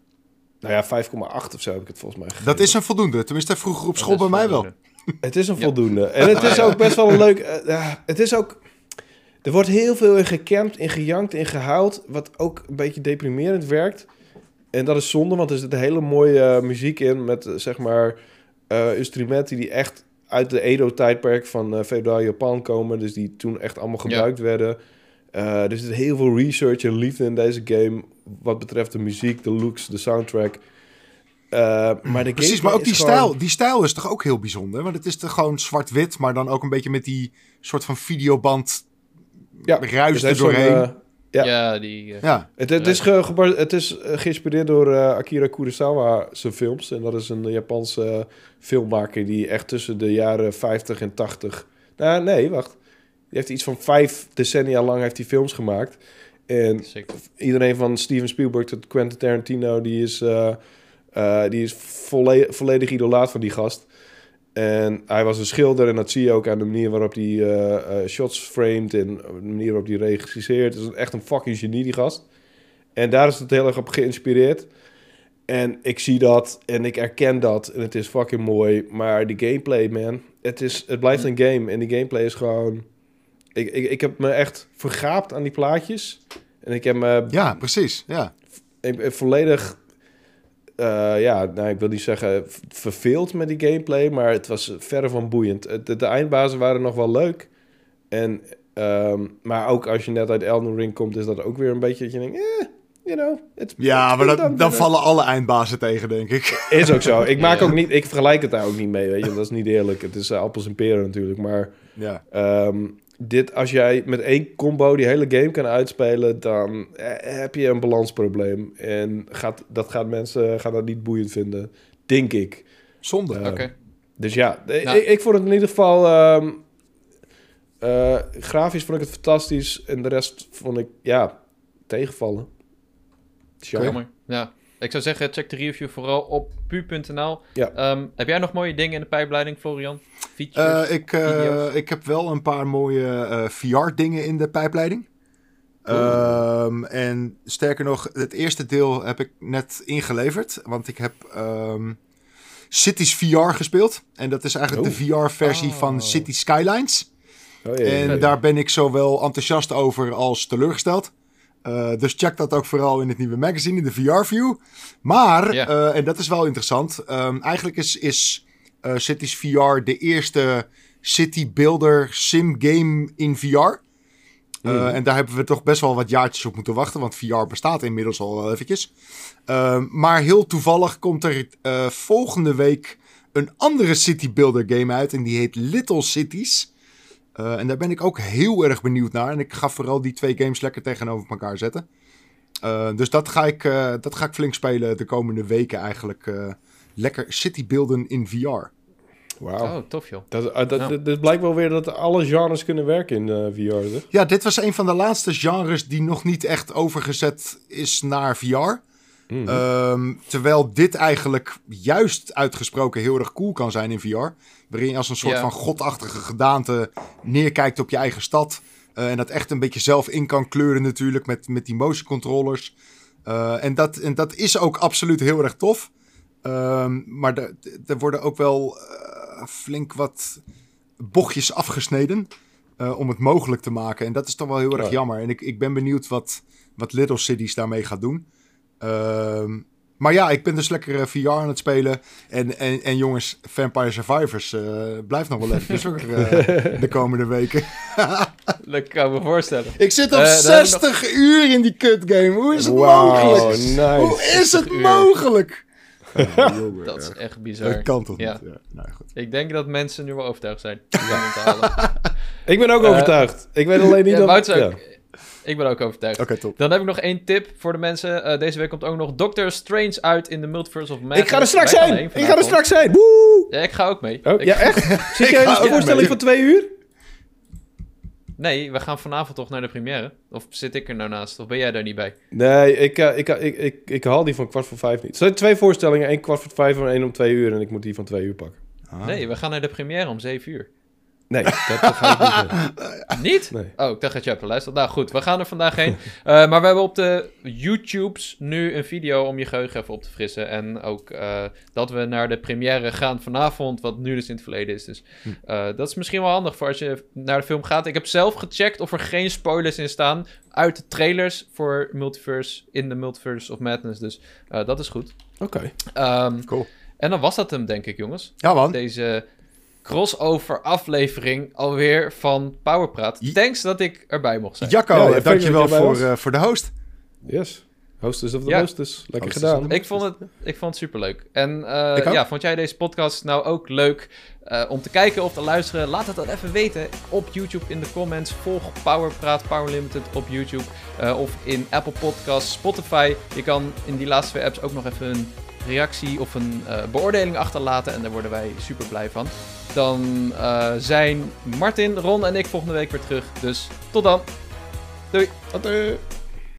nou ja, 5,8 of zo heb ik het volgens mij gegeven. dat is een voldoende. Tenminste, vroeger op school bij mij wel. Het is een Ja. voldoende. En het is ook best wel een leuk... eh, ja, het is ook... Er wordt heel veel in gecampt, in gejankt, in gehuild. Wat ook een beetje deprimerend werkt. En dat is zonde, want er zit een hele mooie muziek in... met, zeg maar, eh, instrumenten die echt uit de Edo-tijdperk van eh feodaal Japan komen. Dus die toen echt allemaal gebruikt werden. Eh, er zit heel veel research en liefde in deze game... wat betreft de muziek, de looks, de soundtrack... Eh, maar de Precies, maar ook die gewoon- stijl, die stijl is toch ook heel bijzonder? Want het is toch gewoon zwart-wit, maar dan ook een beetje met die soort van videoband Ja, ruis er doorheen. Ja. Ja, die... eh, ja, Het, het, is, ge, gebar- het is eh, geïnspireerd door eh, Akira Kurosawa zijn films. En dat is een Japanse filmmaker die echt tussen de jaren 50 en 80... Nou, nee, wacht. Die heeft iets van vijf decennia lang heeft hij films gemaakt. En sick. iedereen van Steven Spielberg tot Quentin Tarantino... die is, eh, eh, die is volle- volledig idolaat van die gast. En hij was een schilder en dat zie je ook aan de manier waarop hij eh, eh, shots framed... en de manier waarop hij regisseert. Het is echt een fucking genie, die gast. En daar is het heel erg op geïnspireerd. En ik zie dat en ik erken dat en het is fucking mooi. Maar die gameplay, man, het, is, het blijft een game. En die gameplay is gewoon... Ik, ik, ik heb me echt vergaapt aan die plaatjes. En ik heb me ja, precies. Ja. ik ben volledig... eh, ja, nou, ik wil niet zeggen verveeld met die gameplay, maar het was verre van boeiend. De, de eindbazen waren nog wel leuk. En, ehm, maar ook als je net uit Elden Ring komt, is dat ook weer een beetje dat je denkt, eh, you know, it's Ja, it's maar dan, vallen alle eindbazen tegen, denk ik. Is ook zo. Ik maak Ja. ook niet, ik vergelijk het daar ook niet mee, weet je. Dat is niet eerlijk. Het is eh, appels en peren natuurlijk, maar Ja. ehm, dit, als jij met één combo die hele game kan uitspelen, dan eh, heb je een balansprobleem. En gaat, dat gaat mensen gaan dat niet boeiend vinden, denk ik. Zonde. Ja. Oké. Dus ja, eh, Nou. ik, ik vond het in ieder geval... ehm, eh, grafisch vond ik het fantastisch. En de rest vond ik, ja, tegenvallen. Tja. Jammer. Ja. Ik zou zeggen, check de review vooral op pu.nl. Ja. Ehm, heb jij nog mooie dingen in de pijpleiding, Florian? Features? Eh, ik, eh, ik heb wel een paar mooie eh, VR-dingen in de pijpleiding. Ehm, en sterker nog, het eerste deel heb ik net ingeleverd. Want ik heb ehm, Cities VR gespeeld. En dat is eigenlijk de VR-versie Oh. van City Skylines. Oh, En daar ben ik zowel enthousiast over als teleurgesteld. Dus check dat ook vooral in het nieuwe magazine, in de VR-view. Maar, en dat is wel interessant. ehm, eigenlijk is, is eh, Cities VR de eerste city builder sim game in VR. Eh, Mhm. En daar hebben we toch best wel wat jaartjes op moeten wachten. Want VR bestaat inmiddels al wel eventjes. Ehm, maar heel toevallig komt er eh, volgende week een andere city builder game uit. En die heet Little Cities. Eh, en daar ben ik ook heel erg benieuwd naar. En ik ga vooral die twee games lekker tegenover elkaar zetten. Eh, dus dat ga, ik, eh, dat ga ik flink spelen de komende weken eigenlijk. Eh, lekker city builden in VR. Wauw. Oh, tof joh. Dat, uh, dat, Ja. dat, dat blijkt wel weer dat alle genres kunnen werken in eh, VR. Hè? Ja, dit was een van de laatste genres die nog niet echt overgezet is naar VR. Mhm. Ehm, terwijl dit eigenlijk juist uitgesproken heel erg cool kan zijn in VR. Waarin je als een soort van godachtige gedaante neerkijkt op je eigen stad. Eh, en dat echt een beetje zelf in kan kleuren natuurlijk met, met die motion controllers. Eh, en, dat, en dat is ook absoluut heel erg tof. Ehm, maar er- er worden ook wel eh, flink wat bochtjes afgesneden. eh, om het mogelijk te maken. En dat is toch wel heel erg Ja. jammer. En ik, ik ben benieuwd wat, wat Little Cities daarmee gaat doen. Ehm, maar ja, ik ben dus lekker eh, VR aan het spelen. En, en, en jongens, Vampire Survivors eh, blijft nog wel even hoor, eh, de komende weken. Dat kan ik me voorstellen. Ik zit op we 60 uur in die kutgame. Hoe is het mogelijk? nice. Hoe is het 60 uur. mogelijk? Dat is echt bizar. Dat kan toch Ja. niet? Ja. Nou, goed. Ik denk dat mensen nu wel overtuigd zijn. Ik ben ook Eh, overtuigd. Ik weet alleen niet ook- Ik ben ook overtuigd. Oké, top. Dan heb ik nog één tip voor de mensen. Eh, deze week komt ook nog Doctor Strange uit in de Multiverse of Madness. Ik ga er straks zijn! heen Ik ga er straks zijn! Woe! Ja, ik ga ook mee. Oh, Ik- ja, echt? Zit Ik jij in ga een voorstelling mee. van twee uur? Nee, we gaan vanavond toch naar de première? Of zit ik er nou naast? Of ben jij daar niet bij? Nee, ik, eh, ik, ik, ik, ik haal die van kwart voor vijf niet. Er zijn twee voorstellingen, één kwart voor vijf en één om twee uur. En ik moet die van twee uur pakken. Ah. Nee, we gaan naar de première om 7 uur. Nee, dat ga ik niet doen. Niet? Nee. Oh, ik dacht dat je hebt geluisterd. Nou goed, we gaan er vandaag heen. Eh, maar we hebben op de YouTubes nu een video om je geheugen even op te frissen. En ook eh, dat we naar de première gaan vanavond, wat nu dus in het verleden is. Dus eh, dat is misschien wel handig voor als je naar de film gaat. Ik heb zelf gecheckt of er geen spoilers in staan uit de trailers voor Multiverse, in de Multiverse of Madness. Dus dat is goed. Oké. Ehm, Cool. en dan was dat hem, denk ik, jongens. Ja, man. Deze crossover aflevering alweer van Powerpraat. Thanks dat ik erbij mocht zijn. Jacco, Ja, ja, eh, dankjewel je erbij voor, eh, voor de host. Yes. Hostess of the Ja. hostess. Lekker Hostess gedaan. Ik vond het, ik vond het superleuk. En eh, ja, vond jij deze podcast nou ook leuk eh, om te kijken of te luisteren? Laat het dan even weten op YouTube in de comments. Volg Powerpraat Power Limited op YouTube eh, of in Apple Podcasts, Spotify. Je kan in die laatste twee apps ook nog even een reactie of een eh, beoordeling achterlaten en daar worden wij super blij van. Dan eh, zijn Martin, Ron en ik volgende week weer terug. Dus tot dan. Doei. Later.